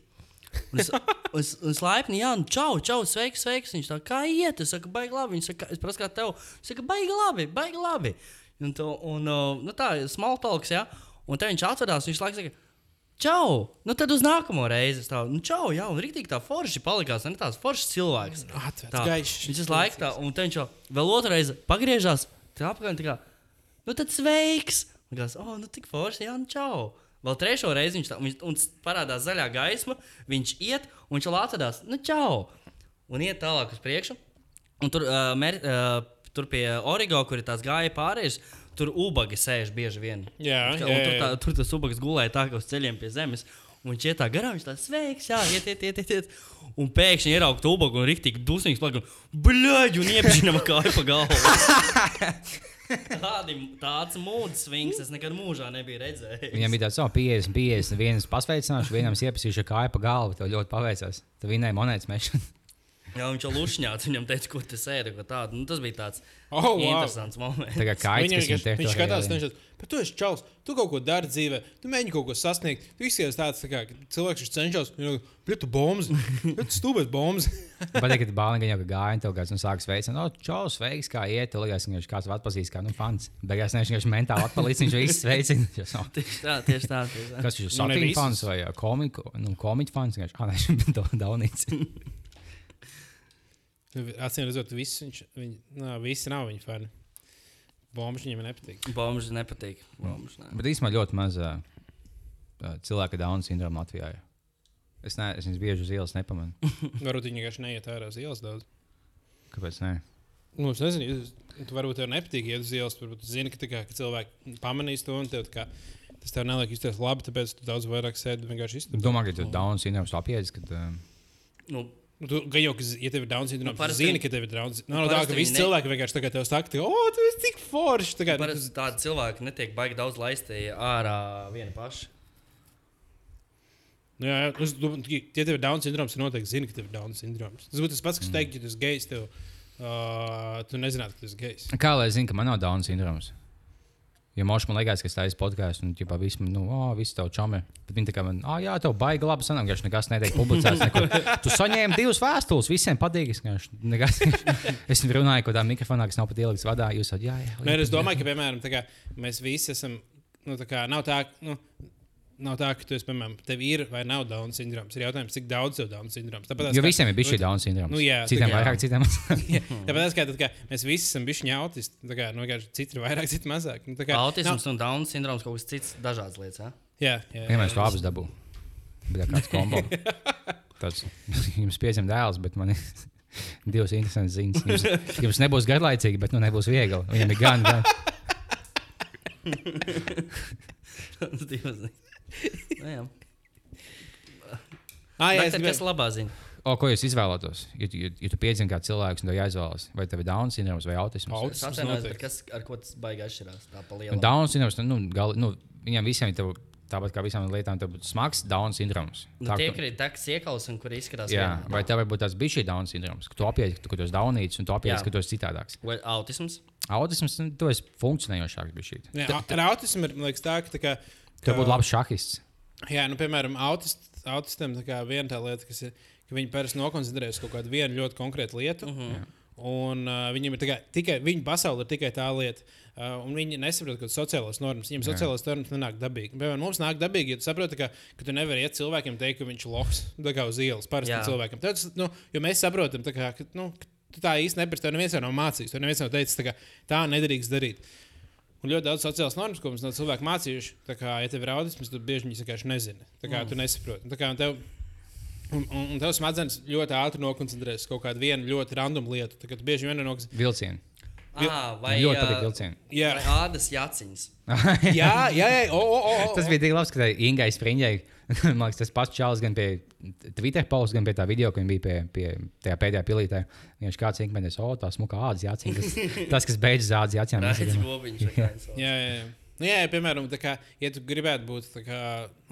Un es, [laughs] un es, un es laipni, jā, nu, čau, čau, sveiks, sveiks. Viņš tā kā iet, es saku, baigi labi. Viņš saka, es prasu, kā tev. Viņš saka, baigi labi, baigi labi. Un, to, un uh, nu, tā small talks, jā. Un te viņš atvedās, viņš laikam saka, čau, nu tad uz nākamo reizi. Tā, nu, čau, jā, un rīktīgi tā forši palikās, ne tāds foršs cilvēks. Atvērts Tā, gaišs. Viņš visu laiku tā, un te viņš vēl otru reizi pagriežās, tā apkārt, tā kā, nu tad sveiks. Un Likās, oh, nu tik forši, jā, nu čau. Vēl trešo reizi viņš, tā, viņš un parādās zaļā gaisma, viņš iet, un viņš atradās, nu čau. Un iet tālāk uz priekšu. Un tur, uh, mer, uh, tur pie Origo, kur ir tās gāja pārējais, tur ubagi sēž bieži vien. Jā, Un jā, tur, tā, jā. tur tas ubags gulēja tā kā uz ceļiem pie zemes. Un viņš iet tā garām, viņš tā sveiks, jā, iet, iet, iet. iet, iet. Un pēkšņi ierauga to ubagu un rīktīgi dusmīgs plakā. Bļaigi, un iepšķinām kāju pa galvu. [laughs] Tādi, tāds mūds svings es nekad mūžā nebiju redzējis. Viņam bija tāds, oh, 50, 50. Viens pasveicināšu, vienam iepazīšu kāju pa galvu. Tev ļoti paveicās. Tu vinēji monētas mešanu. Jā, viņš jau lušņāts, viņam teica, ko tas ir. Nu, tas bija tāds Oh, wow. interesants moments. Tā kā kājas, vienkārši- Viņš teritorijā skatās, viņš ir. Bet tu esi čels, tu kaut ko dari dzīvē, tu mēģini kaut ko sasniegt. Tu izsies tāds, tā kā cilvēks, kurš cenšas, bet tu bombs, bet tu stūpēs bombs. [laughs] Patīk, ka bāliņš jau gāja, un tev kāds nu, sākas veicināt, no, čau, sveiks, kā iet. Tur liekas, ka viņš kāds atpazīst, kā nu, fans. Beigās viņš vienkārši mentāli atpalīdz, viņš visu sveicina. [laughs] Viņš jau, Tieši tā, tieši tā. Tieši tā. Kas viņš ir? Nu, Satīna visus. fans vai ā, komiku, nu, komiķu fans? Viņš ah, nē, [laughs] viņš ir Daunīts. Acīm redzot, visi, viņš, viņi, nā, visi nav viņa fani. Bombs viņam nepatīk. Bombs nepatīk. Bombs, ne. Bet īstenībā ļoti maz uh, cilvēki ar Dauna sindromu Latvijā? Es, ne, es viņus bieži uz ielas nepamanu. [laughs] Varbūt viņi vienkārši neiet ārā uz ielas daudz. Kāpēc? Ne? Nu, es nezinu, jūs- tu varbūt tev nepatīk iet uz ielas. Varbūt tu zini, ka, kā, ka cilvēki pamanīs to un tev tā kā, tas tev neliek justies labi, tāpēc tu daudz vairāk sēdi vienkārši izturbi. Domā, ka tu Dauna sindroms apjēdz, kad uh, Nu, Nu, Tu, jau, ka, z- ja tev ir Down syndroms, Nu, tad parasti- zini, ka tev ir Down syndroms. Nav no, tā, ka visi ne- cilvēki vienkārši tagad tev saka, o, tu esi tik foršs. Kā, nu, parasti tādi cilvēki netiek baigi daudz laisti ārā vieni paši. Nu, jā, jā, es domāju, ka, ja tev ir Down syndroms, tad noteikti zini, ka tev ir Down syndroms. Tas būtu tas pats, kas teikt, ja tu esi gejs, tev, uh, tu nezinātu, ka tu esi gejs. kā lai zinātu, ka man nav Dauna sindroms? Ja mošs man liekas, ka tas ir podkāsts, un jau viss, nu, oh, viss tev čami. Bet viņi tā kā man, ah, jā, tev baigi labi sanāk, ka viņš nekas netiek publicēts. Nekur. Tu saņēmi divas vēstules, visiem patīk. Es nekas- Es runāju, ka tā mikrofonā, kas nav pat ielikts vadā, jūs sakat, jā, jā. Nē, es domāju, ka, piemēram, kā, mēs visi esam, nu, tā kā, nav tā, nu, nav tā, ka tu esi, piemēram, tev ir vai nav Down syndroms. Ir jautājums, cik daudz tev Down syndroms. Tāpēc, Jo visiem ir bijis šī Dauna sindroms. Nu, jā, citiem kā- vairāk, citiem mazāk. [laughs] Tāpēc, kā, kā, mēs visi esam bijuši autisti. Tā kā, nu, vienkārši citi ir vairāk, citi mazāk. Nu, kā, Autisms un Down sindroms kaut kas cits, dažādas lietas. Ja? Jā, jā, jā, Ja mēs to abus dabūjām. Bija kāds kombo. [laughs] Tāds, jums pieciem dēls, bet man ir [laughs] divas interesantas ziņas. Jums, jums nebūs garlaicīgi, bet nu nebūs viegli. Viņam ir gan. gan. Tas divas ziņas. [laughs] Nu, jā. Ah, jā, es tad, kas gribēju. labā ziņa? O, ko jūs izvēlētos? Ja, ja, ja tu piedzini kā cilvēks, tev jāizvēlas, vai tev ir Downs sindroms vai autisms? Autisms noteikti. bet kas, ar ko tas baigi atšķirās? Tā pa Nu, lielu. Downs sindroms, nu, gal, nu, viņiem visiem ir tev, tāpat kā visām lietām, tev būtu smags Downs sindroms. Nu, Tā, tie, kur ir teks iekals un kur izskatās Jā, vienādi. vai tev varbūt tāds bija šī Downs sindroms, ka tu apjēdzi, ka tu esi daunīts un tu Jā. ka tu esi citādāks. Vai autisms? Autisms, nu, tu esi funkcionējošāks. bija šī. Ar autismu ir man liekas, tā, ka, tā kā, Tev būtu labs šahists. Jā, nu, piemēram, autist, autistiem tā kā viena tā lieta, kas ir, ka viņi parasti nokoncentrējas uz kaut kādu vienu ļoti konkrētu lietu. Uh -huh. Un uh, viņiem ir tā kā, tikai viņa pasaule, ir tikai tā lieta. Uh, un viņi nesaprot, ka sociālās normas, viņiem sociālās normas nenāk dabīgi. Piemēram, mums nāk dabīgi, ja tu saproti, ka, ka tu nevari iet cilvēkiem teikt, ka viņš ir loks tā kā uz ielas, parastam Jā. cilvēkam. Tad, nu, jo mēs saprotam, tā kā, ka nu, ka tu tā īsti neprasti, tev neviens jau nav mācījis, tev neviens nav teicis, tā, kā, tā nedrīkst darīt. Un ļoti daudz sociālas normas, ko mums no cilvēkiem mācījuši, tā kā, ja tev ir autisms, tad bieži viņi vienkārši nezina. Tā kā mm. tu nesaproti. Tā kā, un tev, un, un, un tev smadzenes ļoti ātri nokoncentrēs uz kaut kādu vienu ļoti randomu lietu. Tā kā tu bieži vien nokoncentrēsies. Vilcieni. Ah, vai ļoti patīk vilcieni. Jā, vai ādas jaciņas? [laughs] jā, jā, jā. O, o, o, o. Tas bija tik labs, ka tai Ingai Springļai, [laughs] man liekas, tas pats čāls gan pie Twitter posts, gan pie tā video, ka viņa bija pie, pie tajā pēdējā pilītē. Viņš kāds inkmenēs, o, tā smuka ādas jācīm. Tas, [laughs] tas kas beidzas ādas jācīm. Kā viņš sauc. Jā, jā, jā. Nu, jā, ja, piemēram, kā, ja tu gribētu būt kā,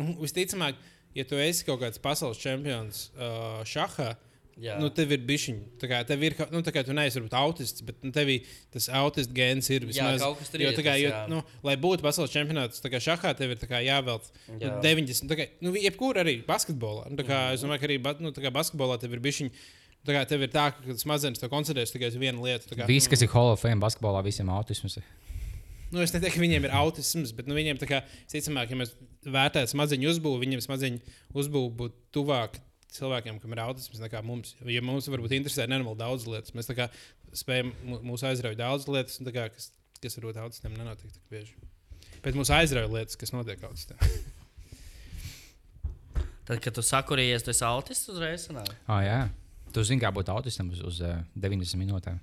nu, [laughs] visticamāk, ja tu esi kaut kāds pasaules čempions uh, šahā, Jā. nu, tev ir bišķiņa. Tā kā tev ir, nu, tā kā tu neesi varbūt autists, bet nu, tev tas autists gēns ir vismaz. kaut kas tur jo, ir tā kā, tas, jo, jā. nu, lai būtu pasaules čempionāts, tā kā šahā tev ir kā jāvelc nu, Jā. 90. Tā kā, nu, jebkur arī basketbolā. Nu, kā, es domāju, ka arī nu, tā kā basketbolā tev ir bišķiņa. Tā kā tev ir tā, ka smadzenes tev koncentrējas tikai uz vienu lietu. kā- Viss, kas ir Hall of Fame basketbolā, visiem autisms. Nu, es neteiktu, ka viņiem ir autisms, bet nu, viņiem, kā, ticamāk, ja mēs vērtētu smadzeņu uzbūvi, viņiem smadzeņu uzbūve būtu tuvāk cilvēkiem, kam ir autisms, nekā mums. Ja mums varbūt interesē nenormāli daudz lietas, mēs kā spējam, mū- mūs aizrauj daudz lietas, kā, kas, kas varbūt autistiem nenotiek tik bieži. Bet mūs aizrauj lietas, kas notiek autistiem. [laughs] Tad, kad tu sakurījies, tu esi autists uzreiz. sanāk? Ah, jā. Tu zini, kā būt autistam uz, uz uh, 90 minūtēm.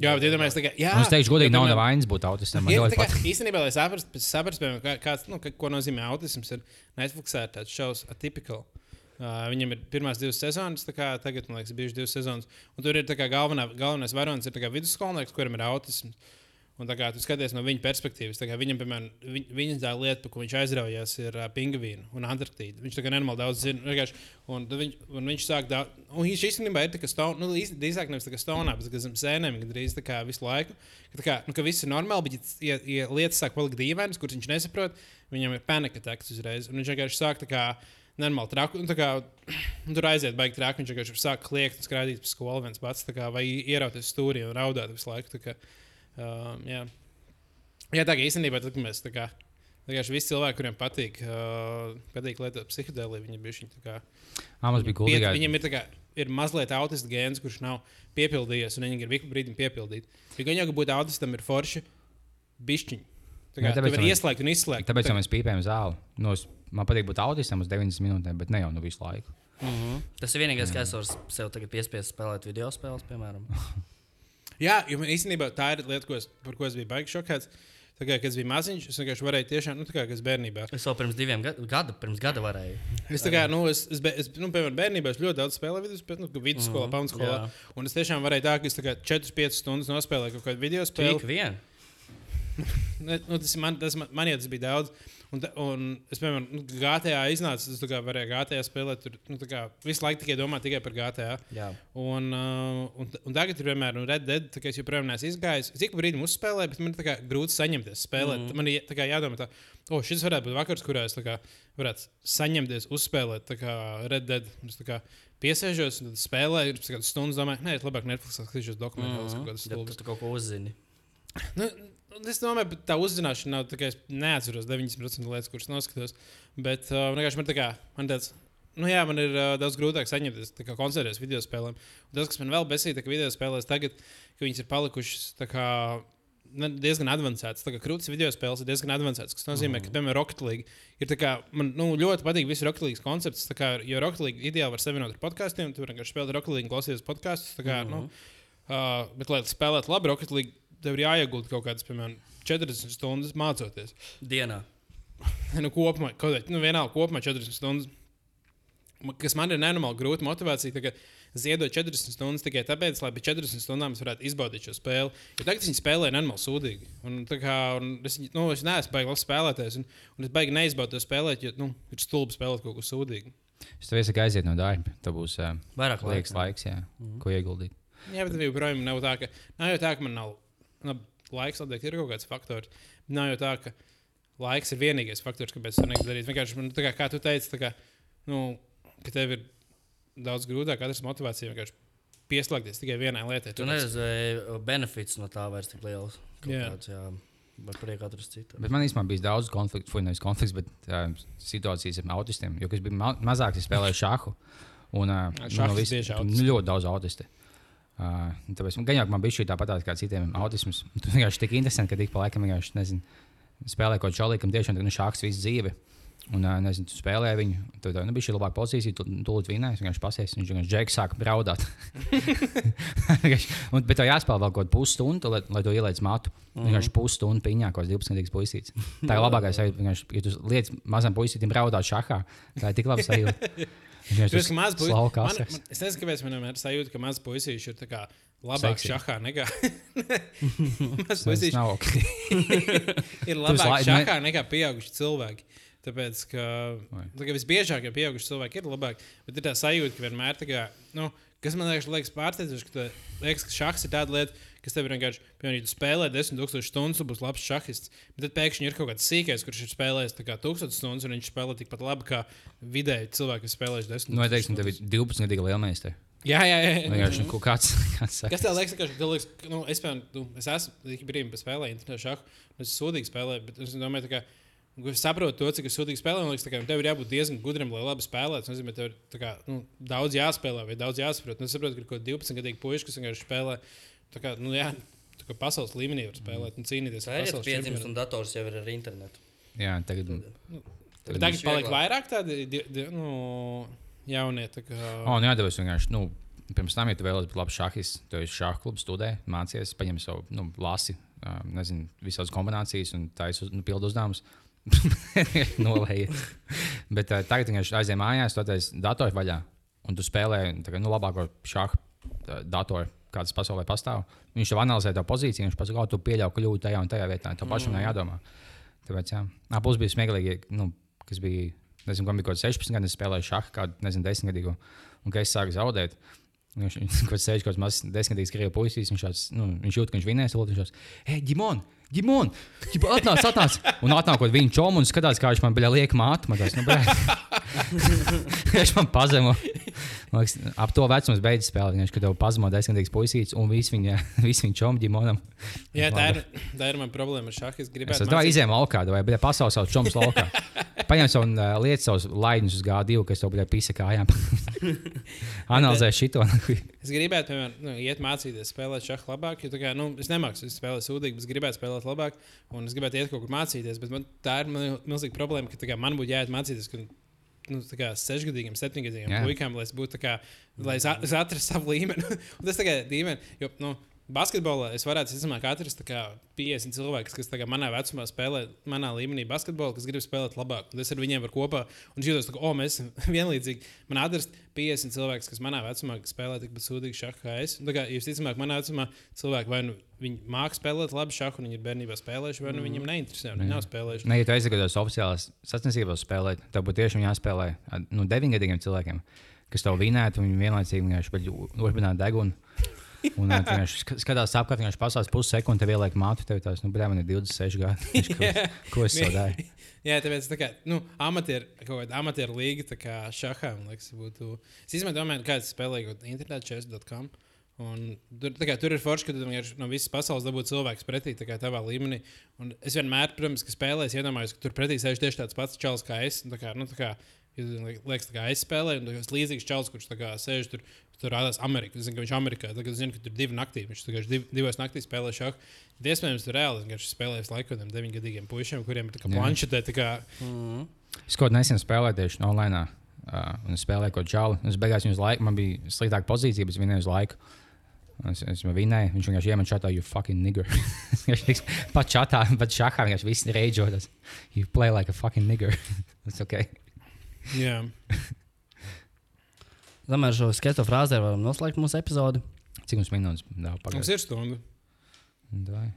Jā, bet iedomājieties, kā, jā, Nu, es teikšu, godīgi, nav nevainas būt autistam. Ļoti tā kā, īstenībā, lai saprastu, saprast, kā, kāds, nu, ka- ko nozīmē autisms, ir Netflixā ir tāds šovs Atypical. Uh, viņam ir pirmās divas sezonas, kā tagad, man liekas, bijušas divas sezonas. Un tur ir kā galvenā, galvenais varonis, ir vidusskolnieks, kuram ir autisms. Un tā kā tu skaties no viņa perspektīvas, kā viņam, piemēram, viņ, viņa tā lieta, par ko viņš aizraujās, ir uh, pingvīna un Antarktīda. Viņš tā kā nenormāli daudz zina. Un, viņš, un viņš sāk daudz, un viņš īstenībā ir tā kā stāv, nu, drīzāk nevis tā kā stāvā, bet gan zem sēnēm, gandrīz tā kā visu laiku. Ka, tā kā, nu, ka viss ir normāli, bet, ja, ja lietas sāk palikt dīvainas, kuras viņš nesaprot, viņam ir panika teksts uzreiz. Un viņš vienkārši sāk tā kā normāli traku. Un, tā kā, tur aiziet, baigi traki. Viņš vienkārši sāk kliegt un skraidīt pa skolu viens pats, kā, vai ierauties stūrī un raudāt visu laiku. Kā, um, jā. jā, tā kā īstenībā tad, kad mēs tā kā. Vienkārši visi cilvēki, kuriem patīk, uh, patīk lietot psihodēliju, viņi bija šī tā kā. Ah, mums bija gudīgi. viņam ir, tā kā, ir mazliet autists gēns, kurš nav piepildījies, un viņi ir visu brīdi piepildīti. Jo gan jau, ka būt autistam ir forši bišķiņi. Tā kā tāpēc tu vari man- ieslēgt un izslēgt. Tāpēc Tā- mēs pīpējam zāli. Nu, es man patīk būt autistam uz 90 minūtēm, bet ne jau nu visu laiku. Mm -hmm. Tas ir vienīgais, kas var sev tagad piespiest spēlēt video spēles, piemēram. [laughs] Jā, jo man īstenībā tā ir lieta, ko es, par ko es biju baigi šokēts. Tā kā, kad es biju maziņš, es vienkārši varēju tiešām, nu, tā kā es bērnībā. Es jau pirms diviem gadiem, pirms gada varēju. Es, kā, nu, es, es, es nu, piemēram, bērnībā es ļoti daudz spēlēju vidus, bet, nu, vidusskolā, Mhm, pamatskolā. jā. Un es tiešām varēju tā, ka es tā kā 4-5 stundas nospēlēju kaut kādu video spēli. Tik vien. [laughs] Ne, Nu, tas, man, tas man, man jau tas bija daudz. Un, un es, piemēram, nu, GTA iznāca, tas tā kā varēja GTA spēlēt. Tur nu, kā visu laiku tikai domāju tikai par GTA. Jā. Un, uh, un, un tagad ir vienmēr nu, Red Dead, tā kā es joprojām neesmu izgājis. Es ik pa brīdim uzspēlēju, bet man ir kā grūti saņemties spēlēt. Mm. Man ir tā kā jādomā, tā, oh, šis varētu būt vakars, kurā es kā varētu saņemties, uzspēlēt kā Red Dead. Es kā piesēžos tad spēlēju, ir kādas stundas, domāju, nē, es labāk Netflix skatīšos dokumentālus, mm. kaut kādas Ja tu, tu kaut ko uzzini. Nu, es domāju, ka tā uzzināšana nav tā, ka es neatceros 90% lietas, kuras noskatos. Bet uh, vienkārši man, tā kā, man tāds. Nu, jā, man ir uh, daudz grūtāk saņemties, kā koncentrēties video spēlēm. Un tas, kas man vēl besīja, ka video spēlēs tagad, ka viņas ir palikušas kā, ne, diezgan avansētas. Krūtis video spēles ir diezgan avansētas. Tas nozīmē, ka, piemēram, Rocket League ir kā, man nu, ļoti patīk viss Rocket League koncepts. Kā, jo Rocket League ideāli var savienot ar podkāstiem, tu vari vienkārši spēlēt Rocket League, un klausīties podkāstus. tā kā, Nu, uh, bet, lai spēlētu labi Rocket League, tev ir jāiegulda kaut kādas, piemēram, 40 stundas mācoties. Dienā. [laughs] nu, kopumā, kaut kādā, nu, vienalga, kopumā 40 stundas. Kas man ir nenormāli grūti motivācija, tagad ziedot 40 stundas tikai tāpēc, lai pēc 40 stundām es varētu izbaudīt šo spēli. Jo tagad viņi spēlē nenormāli sūdīgi. Un, tā kā, un es, nu, es neesmu baigi labs spēlētājs, un, un es baigi neizbaudu to spēlēt, jo nu, ir stulbi spēlēt kaut ko sūdīgu. Es tev iesaku aiziet no darba. Tev būs uh, Vairāk laika. laiks, jā, mm -hmm. ko ieguldīt. Jā, bet joprojām nav tā, ka, nav jau tā, ka man nav nu, laiks, noteikti ir kaut kāds faktors. Nav jau tā, ka laiks ir vienīgais faktors, kāpēc to negribu darīt. Vienkārši, man, tā kā, kā tu teici, tā kā, nu, ka tev ir daudz grūtāk atrast motivāciju vienkārši pieslēgties tikai vienai lietai. Tu neredzēji benefits no tā vairs tik liels. Jā. Kāds, jā. Vai priekā atrast citu? Bet man īstenībā bija daudz konfliktu, nevis konflikts, bet uh, situācijas ar autistiem. Jo, es biju ma mazāks, es spēlēju šāhu. Un, uh, visi- tieši nu, autisti. ļoti daudz autisti. Uh, tāpēc man, gan jau man bija šī tāpat kā citiem autismam. [laughs] Tas vienkārši tik interesanti, ka tik pa laikam vienkārši nezinu, spēlē kaut ko čalīgu, kam tiešām nu, šāks visu dzīvi. Un, uh, nezinu, tu spēlēji viņu, tad uh, nu, bija šī labāka pozīcija, tu tūlīt vinēji, viņš vienkārši pasies, viņš vienkārši džeks sāka braudāt. [laughs] un, bet tev jāspēlē vēl kaut kādu pusstundu, lai, lai to ieliec matu. Mm -hmm. Vienkārši pusstundu piņā, kaut kāds 12 gadīgs puisīts. Tā ir [laughs] vienkārši, ja tu liec mazam puisītim braudāt šahā, tā ir tik laba sajūta. Viņš ka mazs puisis. Es nezinu, kāpēc man vienmēr ir sajūta, ka mazs puisis ir labāk Seksi. šahā nekā. [laughs] mazs puisis [laughs] ir labāk šahā nekā pieauguši cilvēki. Tāpēc, ka, tā kā visbiežāk, ja pieauguši cilvēki ir labāk, bet ir tā sajūta, ka vienmēr tā kā, nu, kas man liekas, liekas pārsteidzoši, ka, liekas, ka šachs ir tāda lieta, kas tev vienkārši, piemēram, ja spēlē 10,000 stundas, tu būsi labs šahists. Bet tad pēkšņi ir kaut kāds sīkais, kurš ir spēlējis tā kā 1000 stundas, un viņš spēlē tikpat labi kā vidēji cilvēki, kas spēlējuši 10 Nu, vai teiksim, tev ir 12 gadīga lielmeistara. Jā, jā, jā. Vienkārši nu, kāds, [laughs] kāds. Kas tev liekas, ka tev liekas, ka, nu, es, piemēram, nu, es esmu tik brīvi spēlējis internetu šādu, un es sūdīgi spēlēju, bet es domāju, ka es saprotu to, cik es sūdīgi spēlēju. Liekas, ka tev ir jābūt diezgan gudram, lai labi spēlētu. Tas nozīmē, tev ir kā, nu, daudz jāspēlē vai daudz jāsaprot. Un es saprotu, ka ir kaut kādi 12 gadīgi puiši, kas vienkārši spēlē. Tā kā, nu, jā, tā kā pasaules līmenī var spēlēt un cīnīties Tā ir čempionātā. un dators jau ir ar internetu. Jā, tagad. Bet Tagad Viņš paliek vieglāk. vairāk tādi di- di- nu, jaunie. tā Kā, O, nu, jā, tev vienkārši. Nu, Pirms tam, ja tu vēlaties būt labs šahis, tu esi šāda kluba, studē, mācies, paņem savu nu, lasi, um, nezinu, visādas kombinācijas un taisa nu, pildu uzdevumus. [laughs] Nolējiet. Bet uh, tagad vienkārši aizjām mājās, tu attaisi datoru vaļā un tu spēlē kā, nu, labāko šādu datoru, kāds pasaulē pastāv. Viņš jau analizē to pozīciju, viņš pasaka, ka tu pieļauj kļūdu tajā un tajā vietā. Tev pašam nav jādomā. Tāpēc, jā, Ā, plus bija smieklīgi, nu, kas bija, nezinu, kam bija kaut kāds 16 gadi, es spēlēju šādu, kādu, nezinu, 10 gadīgu, un kad es sāku zaudēt. Viņš kaut kāds sēž kaut kāds mazs desmitgadīgs krievu puisis, viņš, šāds, nu, viņš jūt, ka viņš vinēs, un viņš šāds, hei! Ģimon! Ģipa, atnāc, atnāc! Un atnāk kaut viņa čomu un skatās, kā viņš man bija liek mātu. Man tas, nu. [laughs] viņš man pazemo. Liekas, ap to vecumu es beidzu spēlēt. Viņš, tev pazemo desmitgadīgs puisīts un viss viņa, vis viņa čomu ģimonam. jā, tā ir, tā ir mana problēma ar šādu. Es Es gribētu domāju, izējām laukā, vai bija pasaules savs čoms laukā. [laughs] Paņem savu uh, lietu, savus laidņus uz G2, kas tev bija pisa kājām. [laughs] Analizē šito. Es gribētu, piemēram, nu, iet mācīties spēlēt šādu labāk, jo kā, nu, es nemāku spēlēt sūdīgi, bet es gribētu spēlēt labāk, un es gribētu iet kaut kur mācīties. Bet man, tā ir milzīga problēma, ka kā, man būtu jāiet mācīties. Nu, sešgadīgiem, septiņgadīgiem puikām, lai es būtu tā kā, lai es, a- es atrastu savu līmeni. [laughs] Tas tagad ir dīvaini, jo, nu, basketbolā es varētu, visticamāk, atrast tā kā 50 cilvēkus, kas manā vecumā spēlē, manā līmenī basketbolu, kas grib spēlēt labāk. Un es ar viņiem varu kopā un jūtos, ka, oh, mēs esam [laughs] vienlīdzīgi. Man atrast 50 cilvēkus, kas manā vecumā spēlē tikpat sūdīgi šādu kā es. Un kā jūs ticamāk, manā vecumā cilvēki vai nu viņi māca spēlēt labi šādu, un viņi ir bērnībā spēlējuši, vai nu viņiem neinteresē, viņi nav spēlējuši. Ne, ja tu aizgājies oficiālās sacensībās spēlēt, tad būtu tiešām jāspēlē ar, nu, deviņgadīgiem cilvēkiem, kas tev vinētu, un vienlaicīgi vienkārši urbinātu degunu. Un viņš skatās apkārt, viņš pasās pussekundi, tev ieliek mātu, tev tās, nu, bet man ir 26 gadi. Viņš, ko, ko es daru? Jā, tāpēc tā kā nu, amatieru, kaut kāda amatieru līga, tā kā šahā, man liekas, būtu. Es īstenībā domāju, kāds spēlē kaut internetā chess.com. Un tur, kā, tur ir forši, ka tu no visas pasaules dabūji cilvēku pretī tā kā tavā līmenī. Un es vienmēr, protams, ka spēlēju, iedomājos, ka tur pretī sēž tieši tāds pats čels kā es. Un Tā kā, nu, tā kā, liekas, kā es spēlēju, un tas līdzīgs čels, kurš sēž tur. Tur rādās Amerikā. Es zinu, ka viņš ir Amerikā. Tagad es zinu, ka tur ir divi naktī. Viņš tikai div, divos naktīs spēlē šādu. Iespējams, tur reāli viņš spēlēs laiku tādiem deviņgadīgiem puišiem, kuriem ir tā kā planšetē. Tā kā, Mm. Es kaut nesen spēlēju tieši online. Uh, un spēlēju kaut čālu. Es beigās viņu uz laiku, man bija sliktāka pozīcija, bet vinēju uz laiku. Un Es, es vinēju, viņš vienkārši iemet čatā, you fucking nigger. [laughs] Pat čatā, pat šahā vienkārši viss reidžotas. You play like a fucking nigger. [laughs] It's okay. Jā. [laughs] Tomēr šo skatu frāzi varam noslēgt mūsu epizodi. Cik mums minūtes dāvā Mums pagājis? ir stunda. Davai.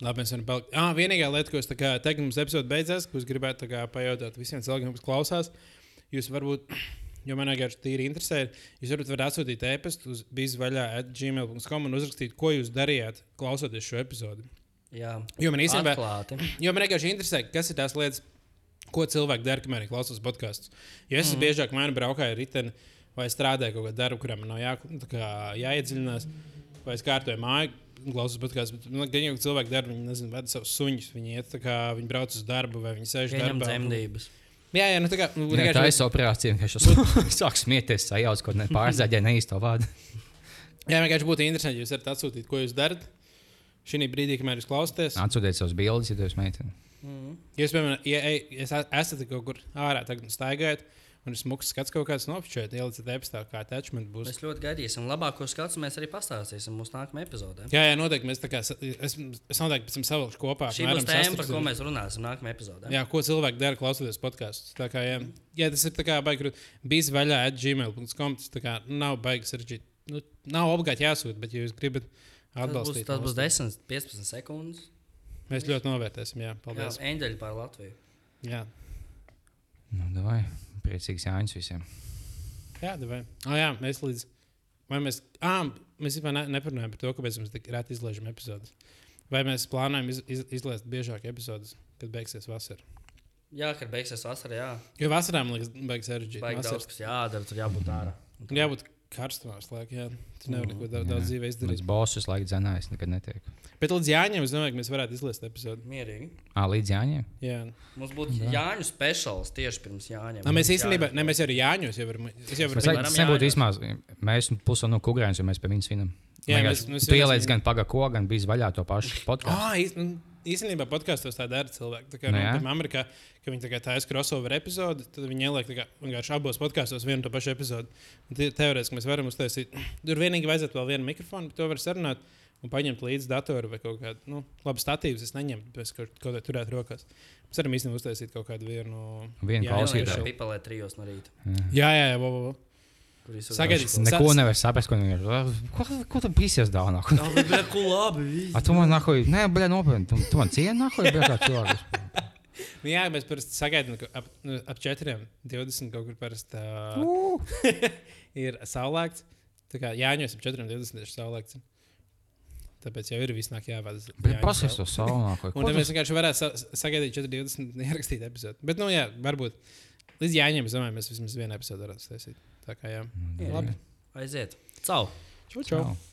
Labi, mēs varam palikt. Ah, vienīgā lieta, ko es teiktu, mums epizode beidzās, ko es gribētu pajautāt visiem cilvēkiem, kas klausās. Jūs varbūt, jo man vienkārši tīri interesē, jūs varat, varat atsūtīt e-pastu uz bizvaļā atgmail.com un uzrakstīt, ko jūs darījāt, klausoties šo epizodi. Jā, Jo man īstenībā, jo man vienkārši interesē, kas ir tās lietas, ko cilvēki dara, kamēr viņi klausās podkāstus. Jo es mm. biežāk vai nu braukāju ar riteni, vai strādāju kaut kādā darbā, kurā man nav jā, tā kā jāiedziļinās, vai es kārtoju māju. Klausos podkāstus, bet nu, gan jau ka cilvēki dara, viņi nezinu, vada savus suņus. Viņi iet, tā kā viņi brauc uz darbu, vai viņi sēž Pieņem darbā. dzemdības. Jā, jā, nu tā kā. Nu, Jā, tā vienkārši- ir operācija. Viņš sāk smieties, sajauc kaut kādā pārzāģē neīsto vārdu. jā, vienkārši būtu interesanti, ja jūs varat atsūtīt, ko jūs darat. Šī brīdī, kamēr jūs klausāties, Atsūtiet savus bildes, ja jūs meiteni. Jūs, piemēram, ja, ja es- esat kaut kur ārā, tagad staigājat, un ir smuks skats kaut kāds nopietns, ielieciet e-pastā, kā attachment būs. Mēs ļoti gaidīsim. Labāko skatu mēs arī pastāstīsim mūsu nākamajā epizodē. Jā, jā, noteikti. Mēs kā, es, es noteikti pēc tam savilkšu kopā. Šī būs tēma, par ko mēs runāsim nākamajā epizodē. Jā, ko cilvēki dara klausoties podkāstus. Tā kā, jā, jā, tas ir tā kā baigi, bijis vaļā at gmail.com. Tas tā kā nav baigi sarežģīti. Nu, nav obligāti jāsūta, bet, ja jūs gribat Tas būs, atbalstīt, tas būs mūs, 10, 15 sekundes. Mēs ļoti novērtēsim. Jā, Jā, paldies. eņģeļi pār Latviju. Jā, Nu, davai. Priecīgs Jānis visiem. jā, vai. Oh, jā mēs līdz. Vai mēs, ah, mēs vispār ne, neparunājam par to, kāpēc mēs tik reti izlaižam epizodes. Vai mēs plānojam iz, iz, izlaist biežāk epizodes, kad beigsies vasara? Jā, kad beigsies vasara, jā. Jo vasarā man liekas, beigas sarežģīti. Vasarā- daudz, kas jādara, tur jābūt ārā. Tur jābūt karstumā, slēgt. Jā, tur nevar neko daudz, Jā. daudz dzīvē izdarīt. Bosus laikam dzenājis, nekad netiek. Bet līdz Jāņiem es domāju, ka mēs varētu izlaist epizodi. Mierīgi. Ā, līdz Jāņiem. Jā. Mums būtu Jāņu speciāls tieši pirms Jāņiem. Nā, mēs īstenībā, ne mēs arī Jāņos jau varam. Es jau varu varam tas nebūtu vismaz. Mēs pusi no kukurēnas, jo mēs pie viņas vinam. Jā, mēs- mēs Tu ieliec viņu- gan pagako, gan bija vaļā to pašu podkāstu. Īs- nu, īstenībā podkāstos tā dara cilvēki. Tā kā Nu, nu, jā. piemēram, Amerikā, ka viņi tā taisa crossover epizodi, tad viņi ieliek kā vienkārši abos podkāstos vienu un to pašu epizodi. Teorētiski mēs varam uztaisīt. Tur vienīgi vajadzētu vēl vienu mikrofonu, bet to var sarunāt. Un paņemt līdzi datoru vai kaut kādu, nu, labi, statīvus. Es neņemu, bet kaut ko tādu turēt rokās. Mēs varam īstenībā uztaisīt kaut kādu vienu. Vienu Jā, klausītāju. jā, jā. pipelē trijos no rīta. Jā, jā, jā, vo, vo, vo. kur visu Sagaidīsim. Neko nevar saprast, ko viņi ir. Ko, ko tu biji dāvā? Jā, bet ko labi. A tu man nahuj, nē, bļa, nopietni. Tu, tu man cieni nahuj, bļa, kā cilvēks. Nu, jā, mēs parasti sagaidām, ka ap, nu, ap 4, 20 kaut kur parasti uh, [laughs] Uh. ir saulēkts. Tā kā Jāņos ap 4, 20 ir saulēkts. Tāpēc jau ir visnāk. Bet pasies to nahuj. Un tad mēs vienkārši varētu sa sagaidīt 4, 20 ierakstīt epizodi. Bet, nu, jā, varbūt līdz Jāņiem, es domāju, mēs vismaz vienu epizodu varētu taisīt. Tā kā jā. Jā. Labi. Aiziet. Cau! Čau, čau. Čau.